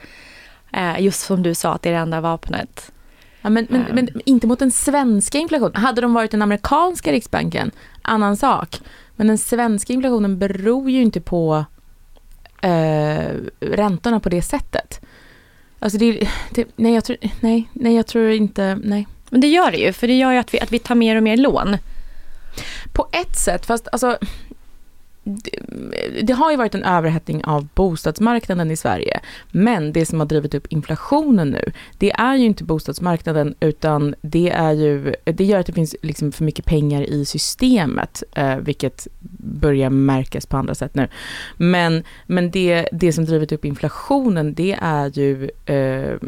Eh, just som du sa, att det är det enda vapnet. Ja, men, men, Ehm. men inte mot den svenska inflationen. Hade de varit den amerikanska riksbanken, annan sak. Men den svenska inflationen beror ju inte på eh, räntorna på det sättet. Alltså det, det, nej, jag tror, nej, nej, jag tror inte, nej. Men det gör det ju, för det gör ju att vi, att vi tar mer och mer lån. På ett sätt, fast alltså det, det har ju varit en överhettning av bostadsmarknaden i Sverige. Men det som har drivit upp inflationen nu, det är ju inte bostadsmarknaden utan det är ju, det gör att det finns liksom för mycket pengar i systemet, eh, vilket börjar märkas på andra sätt nu. Men, men det, det som drivit upp inflationen, det är ju eh,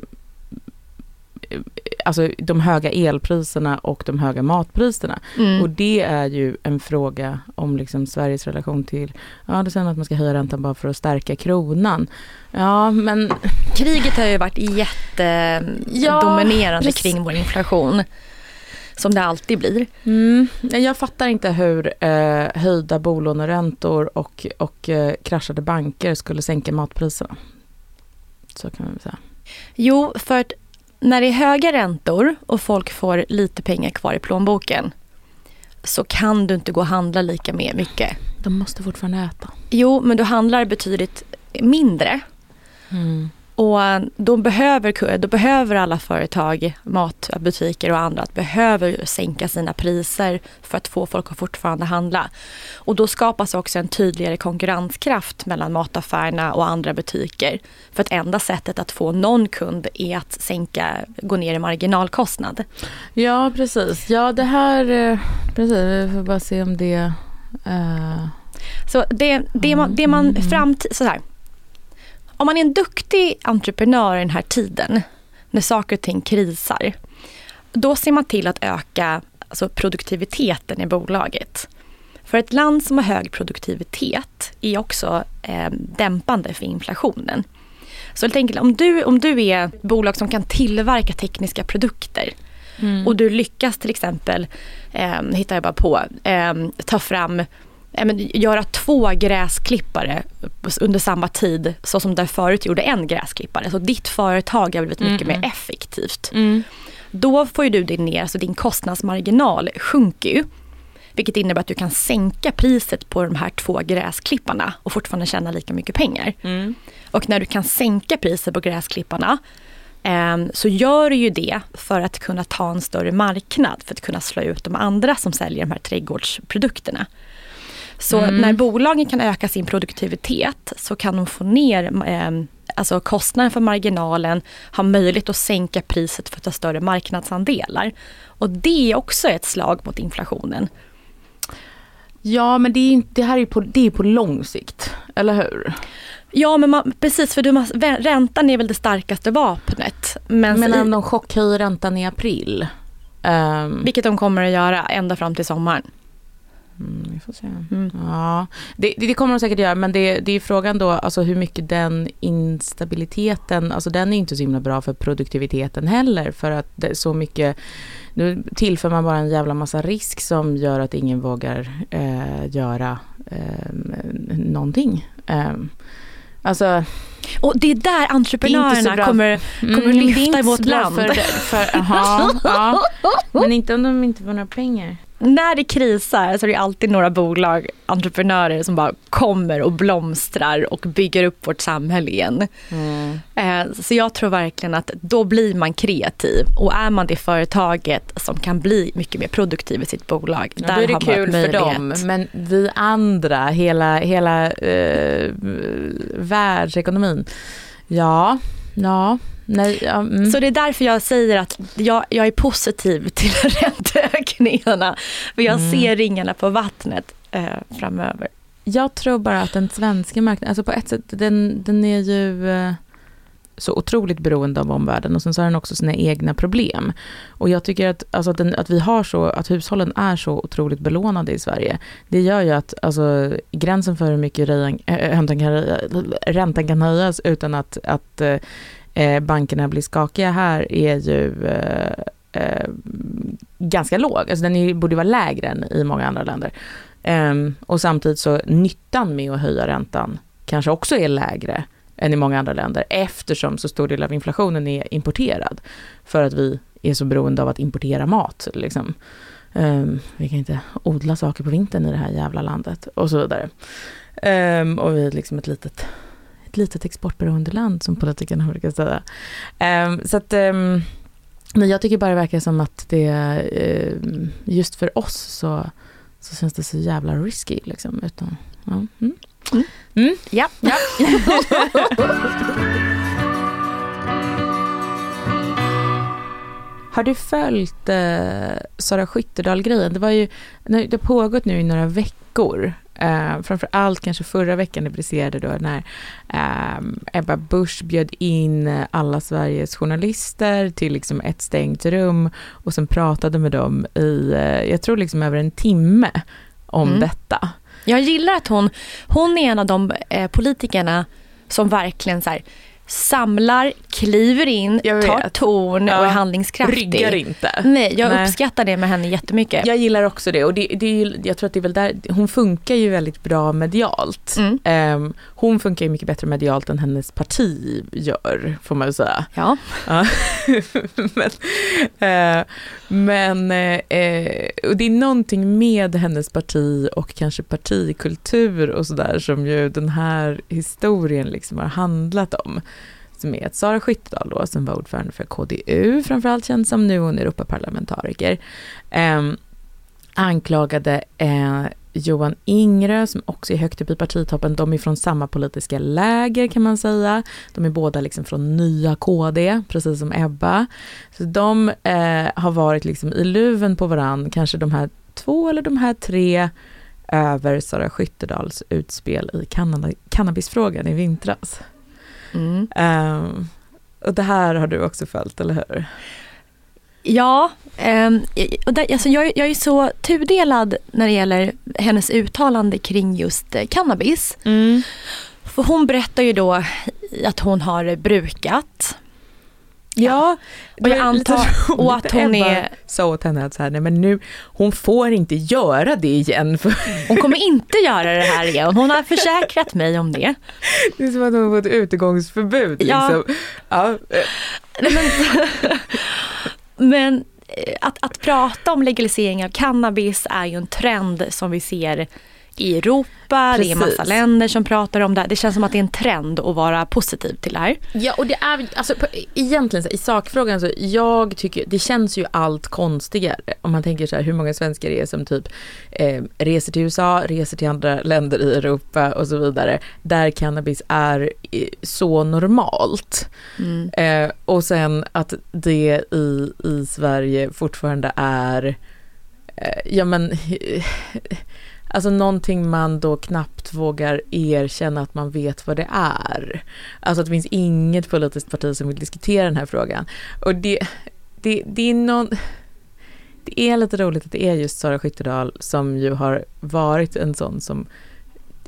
alltså de höga elpriserna och de höga matpriserna. Mm. Och det är ju en fråga om liksom Sveriges relation till, ja det säger att man ska höja räntan bara för att stärka kronan. Ja men... <laughs> Kriget har ju varit jättedominerande Ja, kring vår inflation. Som det alltid blir. Mm, jag fattar inte hur eh, höjda bolåneräntor och, och eh, kraschade banker skulle sänka matpriserna. Så kan man väl säga. Jo, för att när det är höga räntor och folk får lite pengar kvar i plånboken så kan du inte gå och handla lika med mycket. De måste fortfarande äta. Jo, men du handlar betydligt mindre. Mm. Och då behöver, då behöver alla företag, matbutiker och andra, behöver sänka sina priser för att få folk att fortfarande handla. Och då skapas också en tydligare konkurrenskraft mellan mataffärerna och andra butiker. För att enda sättet att få någon kund är att sänka, gå ner i marginalkostnad. Ja, precis. Ja, det här, eh, precis, vi får bara se om det... eh, Så det, det man, det man framtid, så här. Om man är en duktig entreprenör i den här tiden, när saker och ting krisar, då ser man till att öka alltså produktiviteten i bolaget. För ett land som har hög produktivitet är också eh, dämpande för inflationen. Så helt enkelt, om du, om du är ett bolag som kan tillverka tekniska produkter Mm. och du lyckas till exempel, eh, hittar jag bara på, eh, ta fram men, göra två gräsklippare under samma tid så som där förut gjorde en gräsklippare. Så ditt företag har blivit mycket Mm, mer effektivt. Då får ju du det ner, så din kostnadsmarginal sjunker ju. Vilket innebär att du kan sänka priset på de här två gräsklipparna och fortfarande tjäna lika mycket pengar. Mm. Och när du kan sänka priset på gräsklipparna eh, så gör du ju det för att kunna ta en större marknad, för att kunna slå ut de andra som säljer de här trädgårdsprodukterna. Så Mm. när bolagen kan öka sin produktivitet så kan de få ner eh, alltså kostnaden för marginalen, ha möjlighet att sänka priset för att ta större marknadsandelar. Och det är också ett slag mot inflationen. Ja, men det, är det här är på, det är på lång sikt, eller hur? Ja, men man, precis för du räntan är väl det starkaste vapnet. Men, Men om de chockhöjer räntan i april? ehm, vilket de kommer att göra ända fram till sommaren. Mm, vi får se. Mm. Ja, det, det kommer de säkert göra men det, det är frågan då alltså hur mycket den instabiliteten, alltså den är inte så himla bra för produktiviteten heller för att är så mycket, nu tillför man bara en jävla massa risk som gör att ingen vågar eh, göra eh, någonting. Eh, alltså, Och det är där är entreprenörerna bra. kommer, mm, kommer är lyfta i vårt land. För, för, <laughs> aha, ja, men inte om de inte får några pengar. När det krisar så är det alltid några bolag, entreprenörer som bara kommer och blomstrar och bygger upp vårt samhälle igen. Eh, Så jag tror verkligen att då blir man kreativ och är man det företaget som kan bli mycket mer produktiv i sitt bolag. Ja, där då är det har man kul för dem. Men vi andra, hela, hela eh, världsekonomin. Ja, ja, nej. Ja, mm. Så det är därför jag säger att jag, jag är positiv <laughs> till ränteökningarna. För jag Mm. ser ringarna på vattnet eh, framöver. Jag tror bara att den svenska marknaden, alltså på ett sätt, den, den är ju eh, så otroligt beroende av omvärlden och sen så har den också sina egna problem. Och jag tycker att, alltså att, den, att vi har så, att hushållen är så otroligt belånade i Sverige, det gör ju att alltså, gränsen för hur mycket räntan kan, höja- räntan kan höjas utan att, att eh, bankerna blir skakiga här är ju eh, eh, ganska låg. Alltså den är, borde vara lägre än i många andra länder. Ehm, och samtidigt så nyttan med att höja räntan kanske också är lägre än i många andra länder eftersom så stor del av inflationen är importerad. För att vi är så beroende av att importera mat. Liksom. Um, vi kan inte odla saker på vintern i det här jävla landet och så vidare. Um, och vi är liksom ett litet, ett litet exportberoende land som politikerna brukar säga. Ehm, så att, ehm, men jag tycker bara det verkar som att det, ehm, just för oss så så känns det så jävla risky liksom. Utan, ja. Mm. Mm. Mm. Ja, ja. <laughs> Har du följt eh, Sara Skyttedal-grejen? Det, var ju, det har pågått nu i några veckor. Eh, framför allt kanske förra veckan det briserade då när eh, Ebba Busch bjöd in alla Sveriges journalister till liksom ett stängt rum och sen pratade med dem i, eh, jag tror liksom över en timme om Mm. detta. Jag gillar att hon, hon är en av de eh, politikerna som verkligen så här, samlar, kliver in, tar ton och Ja, är handlingskraftig. Ryggar inte. Nej, jag Nej. uppskattar det med henne jättemycket. Jag gillar också det och det, det är ju, jag tror att det är väl där, hon funkar ju väldigt bra medialt. Mm. Ehm, hon funkar ju mycket bättre medialt än hennes parti gör, får man ju säga. Ja. Ja. <laughs> men eh, men och det är någonting med hennes parti och kanske partikultur och sådär som ju den här historien liksom har handlat om. Som är att Sara Skyttedal då, som var ordförande för KDU, framförallt känd som nu hon är Europaparlamentariker, eh, anklagade eh, Johan Ingrö som också är högt upp i partitoppen. De är från samma politiska läger kan man säga. De är båda liksom från nya KD, precis som Ebba. Så de eh, har varit liksom i luven på varann, kanske de här två eller de här tre över Sara Skyttedals utspel i cannabisfrågan i vintras. Mm. Ehm, och det här har du också följt, eller hur? Ja, ehm, och där, alltså jag, jag är så tudelad när det gäller hennes uttalande kring just eh, cannabis. För hon berättar ju då att hon har brukat. Ja, och jag antar och att hon Ebba är... sa åt henne att så här, nej men nu, hon får inte göra det igen. För <laughs> Hon kommer inte göra det här igen. Hon har försäkrat mig om det. det är som att hon får ett utegångsförbud. Ja. Liksom. Ja. Men, <laughs> men eh, att, att prata om legalisering av cannabis är ju en trend som vi ser i Europa. Det är massa Precis. länder som pratar om det. här. Det känns som att det är en trend att vara positiv till det här. Ja, och det är alltså på, egentligen så, i sakfrågan så jag tycker det känns ju allt konstigare om man tänker så här hur många svenskar det är som typ eh, reser till USA, reser till andra länder i Europa och så vidare där cannabis är eh, så normalt. Eh, och sen att det i, i Sverige fortfarande är eh, ja men <laughs> Alltså någonting man då knappt vågar erkänna att man vet vad det är. Alltså att det finns inget politiskt parti som vill diskutera den här frågan. Och det, det, det är någon... Det är lite roligt att det är just Sara Skyttedal som ju har varit en sån som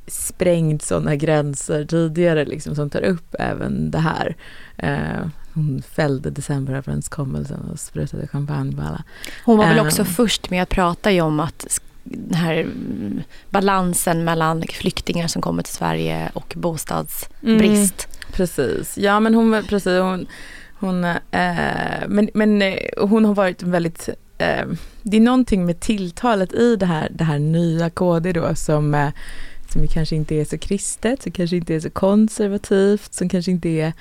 sprängt sådana gränser tidigare, liksom, som tar upp även det här. Eh, hon fällde decemberöverenskommelsen och sprutade champagne på alla. Hon var väl Ehm. också först med att prata ju om att den här mm, balansen mellan flyktingar som kommer till Sverige och bostadsbrist. Precis, ja men hon precis, hon, hon eh, men, men eh, hon har varit väldigt, eh, det är någonting med tilltalet i det här, det här nya KD då som, eh, som kanske inte är så kristet, som kanske inte är så konservativt, som kanske inte är,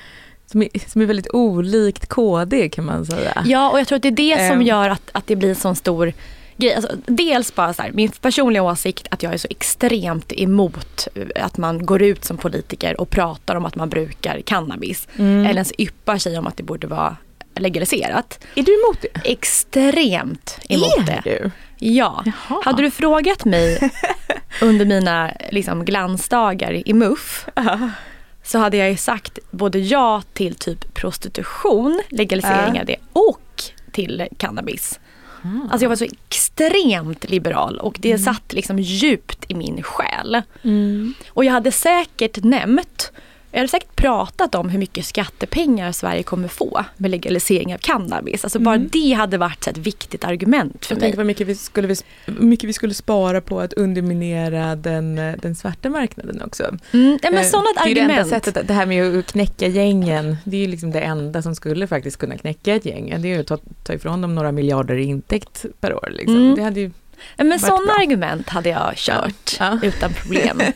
som är, som är väldigt olikt KD kan man säga. Ja, och jag tror att det är det som Ehm. gör att, att det blir en sån stor grej. Alltså, dels bara så här, min personliga åsikt att jag är så extremt emot eh, att man går ut som politiker och pratar om att man brukar cannabis. Mm. Eller ens yppar sig om att det borde vara legaliserat. Är du emot det? Extremt emot Är det. du? Ja. Jaha. Hade du frågat mig <laughs> under mina liksom, glansdagar i MUF <laughs> så hade jag ju sagt både ja till typ prostitution, legalisering av det, och till cannabis. Alltså jag var så extremt liberal och det satt liksom djupt i min själ. Mm. Och jag hade säkert nämnt, jag hade säkert pratat om hur mycket skattepengar Sverige kommer få med legalisering av cannabis. Alltså bara det hade varit ett viktigt argument för Jag mig. tänker vad mycket vi, skulle, vi- mycket vi skulle spara på att underminera den, eh, den svarta marknaden också. Mm, ja, men Eh, sådana det är ju det enda argument. sättet, det här med att knäcka gängen, det är ju liksom det enda som skulle faktiskt kunna knäcka ett gäng. Det är ju att ta, ta ifrån dem några miljarder i intäkt per år. Liksom. Mm. Det hade ju men sådana argument hade jag kört Ja. utan problem. <laughs>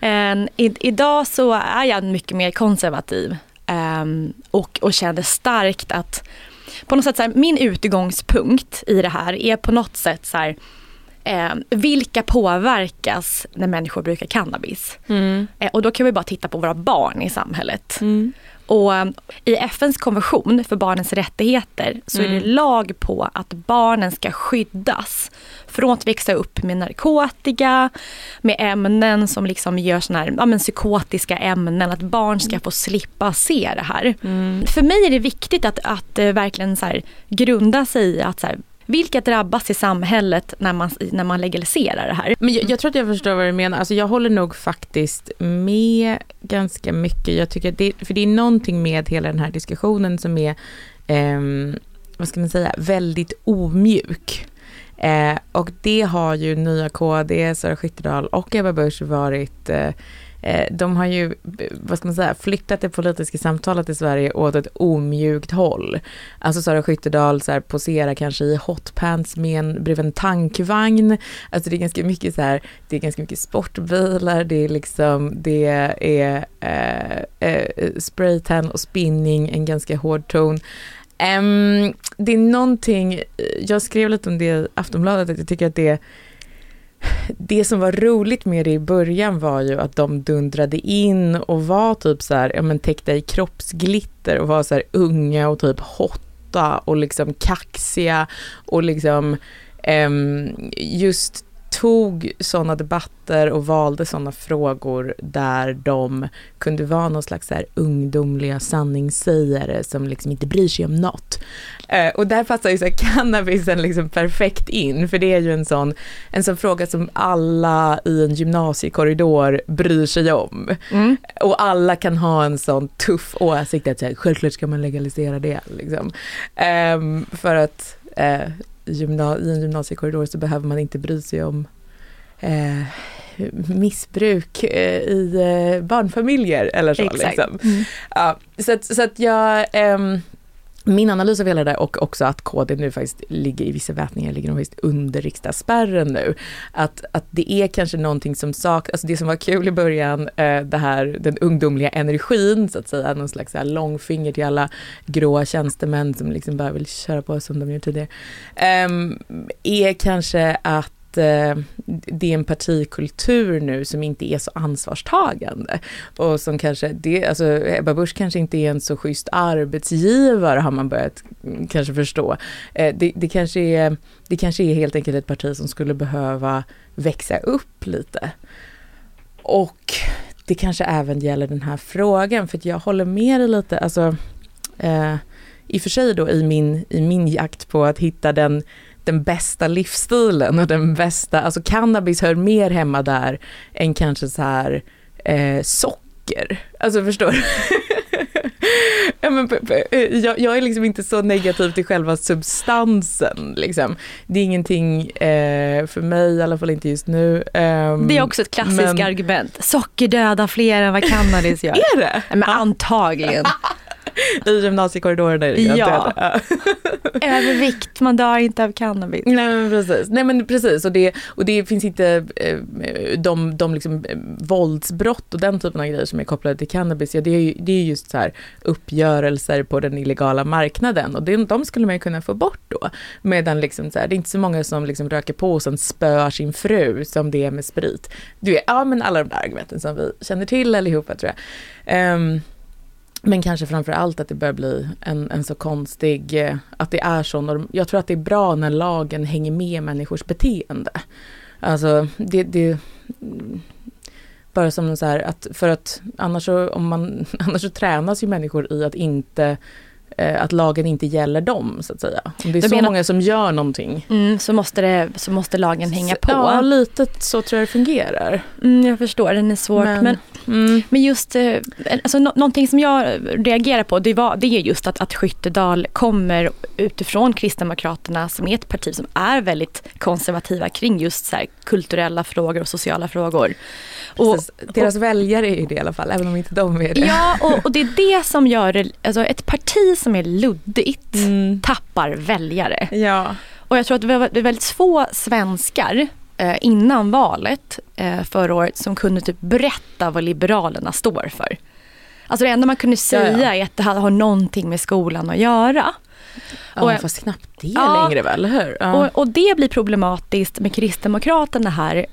En, i, idag så är jag mycket mer konservativ ehm, och, och kände starkt att på något sätt så här, min utgångspunkt i det här är på något sätt så här, eh, vilka påverkas när människor brukar cannabis? Mm. Eh, och då kan vi bara titta på våra barn i samhället. Mm. Och i FNs konvention för barnens rättigheter så är det Mm. lag på att barnen ska skyddas från att växa upp med narkotika, med ämnen som liksom gör såna här, ja, men psykotiska ämnen, att barn ska få slippa se det här. För mig är det viktigt att, att eh, verkligen så grunda sig i att så här, vilka drabbas i samhället när man, när man legaliserar det här? Men jag, jag tror att jag förstår vad du menar. Alltså jag håller nog faktiskt med ganska mycket. Jag tycker det, för det är någonting med hela den här diskussionen som är, ehm, vad ska man säga, väldigt omjuk. Eh, och det har ju nya KD, Sara Skyttedal och Ebba Busch varit eh, eh, Eh, de har ju, vad ska man säga, flyttat det politiska samtalet i Sverige åt ett omjukt håll. Alltså Sara Skyttedal så här, poserar kanske i hotpants med en, bredvid en tankvagn. Alltså det är ganska mycket så här, det är ganska mycket sportbilar, det är liksom, det är eh, eh, spraytan och spinning, en ganska hård ton. Um, det är någonting, jag skrev lite om det i Aftonbladet, att jag tycker att det det som var roligt med det i början var ju att de dundrade in och var typ så här, ja men täckta i kroppsglitter och var så här unga och typ hotta och liksom kaxiga och liksom um, just tog sådana debatter och valde sådana frågor där de kunde vara någon slags här ungdomliga sanningssägare som liksom inte bryr sig om något. Eh, och där passar ju så här cannabisen liksom perfekt in, för det är ju en sån, en sån fråga som alla i en gymnasiekorridor bryr sig om. Mm. Och alla kan ha en sån tuff åsikt att så här, självklart ska man legalisera det. Liksom. Ehm, för att eh, gymna- i en gymnasiekorridor så behöver man inte bry sig om eh, missbruk eh, i eh, barnfamiljer eller så. Exakt. Liksom. Mm. Ja, så att, så att jag, ehm, min analys av hela det där och också att KD nu faktiskt ligger i vissa vätningar, ligger de faktiskt under riksdagsspärren nu. Att, att det är kanske någonting som saknas, alltså det som var kul i början, eh, det här, den ungdomliga energin så att säga, någon slags så här långfinger till alla gråa tjänstemän som liksom bara vill köra på som de gjort tidigare, Eh, är kanske att eh, det är en partikultur nu som inte är så ansvarstagande. Och som kanske, det, alltså Ebba Busch kanske inte är en så schysst arbetsgivare har man börjat mm, kanske förstå. Eh, det, det, kanske är, det kanske är helt enkelt ett parti som skulle behöva växa upp lite. Och det kanske även gäller den här frågan, för att jag håller med dig lite, alltså eh, i och för sig då i min, i min jakt på att hitta den den bästa livsstilen och den bästa, alltså cannabis hör mer hemma där än kanske så här eh, socker. Alltså förstår du? <laughs> ja, men, p- jag, jag är liksom inte så negativ till själva substansen. Liksom. Det är ingenting eh, för mig, i alla fall inte just nu. Ehm, Det är också ett klassiskt men- argument. Socker dödar fler än vad cannabis gör. <laughs> Är det? Men antagligen. <laughs> I gymnasiekorridoren är det Ja. Övervikt, man dör inte av cannabis. Nej men precis, Nej, men precis. Och, det, och det finns inte eh, de, de liksom, eh, våldsbrott och den typen av grejer som är kopplade till cannabis, ja, det, är, ju- det är just så här uppgörelser på den illegala marknaden och det, de skulle man kunna få bort då. Medan liksom så här, det är inte så många som liksom röker på och sen spöar sin fru som det är med sprit. Du vet, ja men alla de där argumenten som vi känner till allihopa tror jag. Ehm, men kanske framför allt att det börjar bli en, en så konstig, eh, att det är så, norm- jag tror att det är bra när lagen hänger med människors beteende. Alltså det, det bara som så här att, för att annars så, om man, <laughs> annars så tränas ju människor i att inte att lagen inte gäller dem så att säga. Om det är Du så menar- många som gör någonting. Mm, så, måste det, så måste lagen hänga på. Ja, lite så tror jag det fungerar. Mm, jag förstår, den är svårt. Men, Men- men, just, eh, alltså, nå- någonting som jag reagerar på det, var, det är just att, att Skyttedal kommer utifrån Kristdemokraterna som är ett parti som är väldigt konservativa kring just så här, kulturella frågor och sociala frågor. Och. Deras väljare är ju det i alla fall, även om inte de är det. Ja, och, och det är det som gör det, alltså ett parti som är luddigt Mm. tappar väljare. Ja. Och jag tror att det var väldigt få svenskar eh, innan valet eh, förra året som kunde typ berätta vad Liberalerna står för. Alltså det enda man kunde säga Ja, ja. är att det här har någonting med skolan att göra. Ja, Och- fast knappt det Ja. längre väl, eller hur? Ja. Och, och det blir problematiskt med Kristdemokraterna här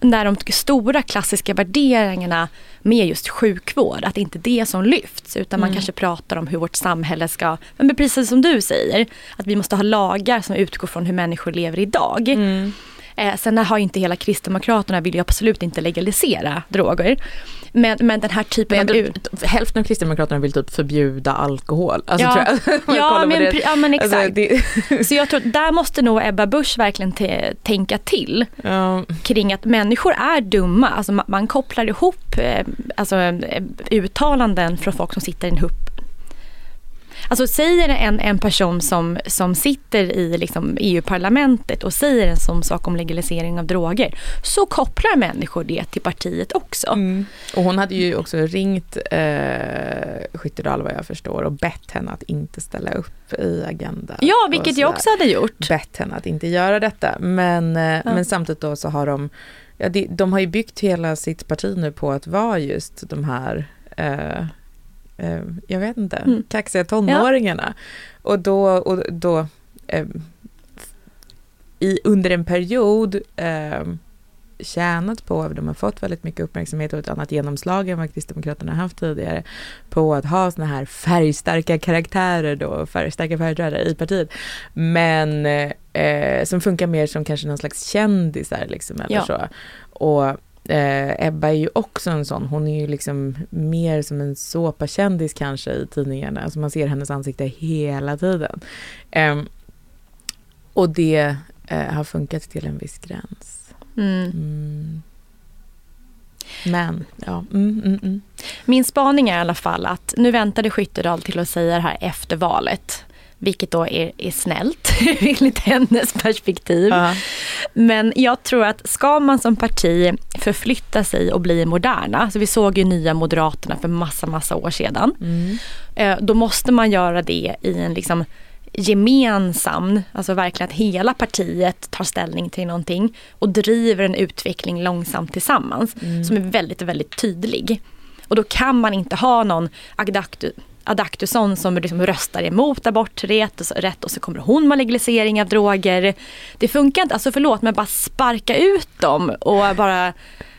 när de stora klassiska värderingarna med just sjukvård, att det inte är det som lyfts utan man Mm. kanske pratar om hur vårt samhälle ska, men precis som du säger, att vi måste ha lagar som utgår från hur människor lever idag. Mm. Eh, sen har inte hela Kristdemokraterna vill ju absolut inte legalisera droger. Men, men den här typen av... jag tror- hälften av Kristdemokraterna vill typ förbjuda alkohol. Alltså, ja, tror jag. <laughs> Ja, men, det. ja men exakt. Alltså, det, Så jag tror där måste nog Ebba Busch verkligen te- tänka till ja, kring att människor är dumma. Alltså man, man kopplar ihop eh, alltså, eh, uttalanden från folk som sitter i en hupp. Alltså säger en, en person som, som sitter i liksom EU-parlamentet och säger en sån sak om legalisering av droger så kopplar människor det till partiet också. Mm. Och hon hade ju också ringt eh, Skyttedal vad jag förstår och bett henne att inte ställa upp i Agenda. Ja, vilket jag också hade gjort. Bett henne att inte göra detta. Men, eh, men samtidigt då så har de, ja, de, de har ju byggt hela sitt parti nu på att vara just de här eh, eh, jag vet inte, Mm. kaxiga tonåringarna. Och då, och då eh, i, under en period eh, tjänat på, de har fått väldigt mycket uppmärksamhet och ett annat genomslag än vad Kristdemokraterna haft tidigare, på att ha såna här färgstarka karaktärer då, färgstarka företrädare i partiet. Men eh, som funkar mer som kanske någon slags kändisar liksom eller Ja. så. Och eh, Ebba är ju också en sån, hon är ju liksom mer som en såpakändis kanske i tidningarna, alltså man ser hennes ansikte hela tiden. Ehm, och det eh, har funkat till en viss gräns. Mm. Mm. Men, ja. Mm, mm, mm. Min spaning är i alla fall att nu väntade Skyttedal till att säga det här efter valet. Vilket då är, är snällt <laughs> enligt hennes perspektiv. Ja. Men jag tror att ska man som parti förflytta sig och bli moderna, så vi såg ju nya Moderaterna för massa, massa år sedan. Mm. Eh, Då måste man göra det i en liksom gemensam, alltså verkligen att hela partiet tar ställning till någonting och driver en utveckling långsamt tillsammans som är väldigt, väldigt tydlig. Och då kan man inte ha någon Adaktu, Adaktusson som liksom röstar emot aborträtt och så, rätt och så kommer hon med legalisering av droger. Det funkar inte, alltså förlåt men bara sparka ut dem och bara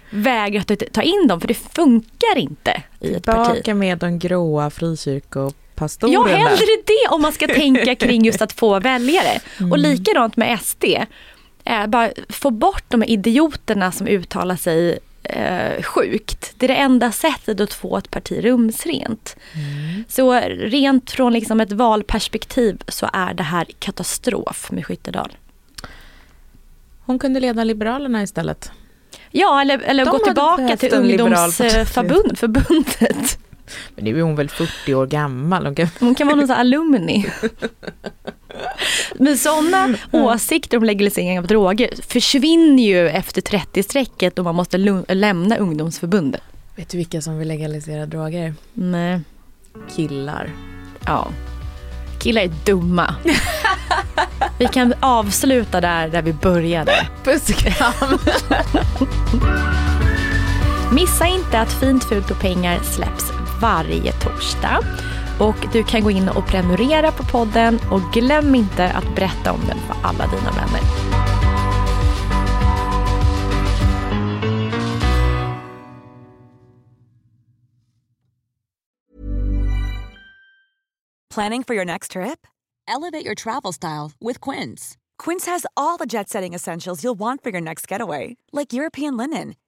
vägra att ta in dem för det funkar inte i ett parti. Tillbaka med de gråa frikyrkopastorerna. Ja, hellre det om man ska tänka kring just att få väljare. Mm. Och likadant med SD. Eh, bara få bort de idioterna som uttalar sig eh, sjukt. Det är det enda sättet att få ett parti rumsrent. Mm. Så rent från liksom ett valperspektiv så är det här katastrof med Skyttedal. Hon kunde leda Liberalerna istället. Ja, eller, eller De gå tillbaka till ungdomsförbundet. Men nu är hon väl 40 år gammal. Hon kan... Hon kan vara någon sån alumni. Men sådana åsikter om legalisering av droger försvinner ju efter 30-strecket och man måste lämna ungdomsförbundet. Vet du vilka som vill legalisera droger? Nej. Killar. Ja. Killar är dumma. <laughs> Vi kan avsluta där, där vi började. Puss och kram. <laughs> Missa inte att Fint, fult och pengar släpps varje torsdag. Och du kan gå in och prenumerera på podden och glöm inte att berätta om den för alla dina vänner. Planning for your next trip? Elevate your travel style with Quince. Quince has all the jet setting essentials you'll want for your next getaway, like European linen,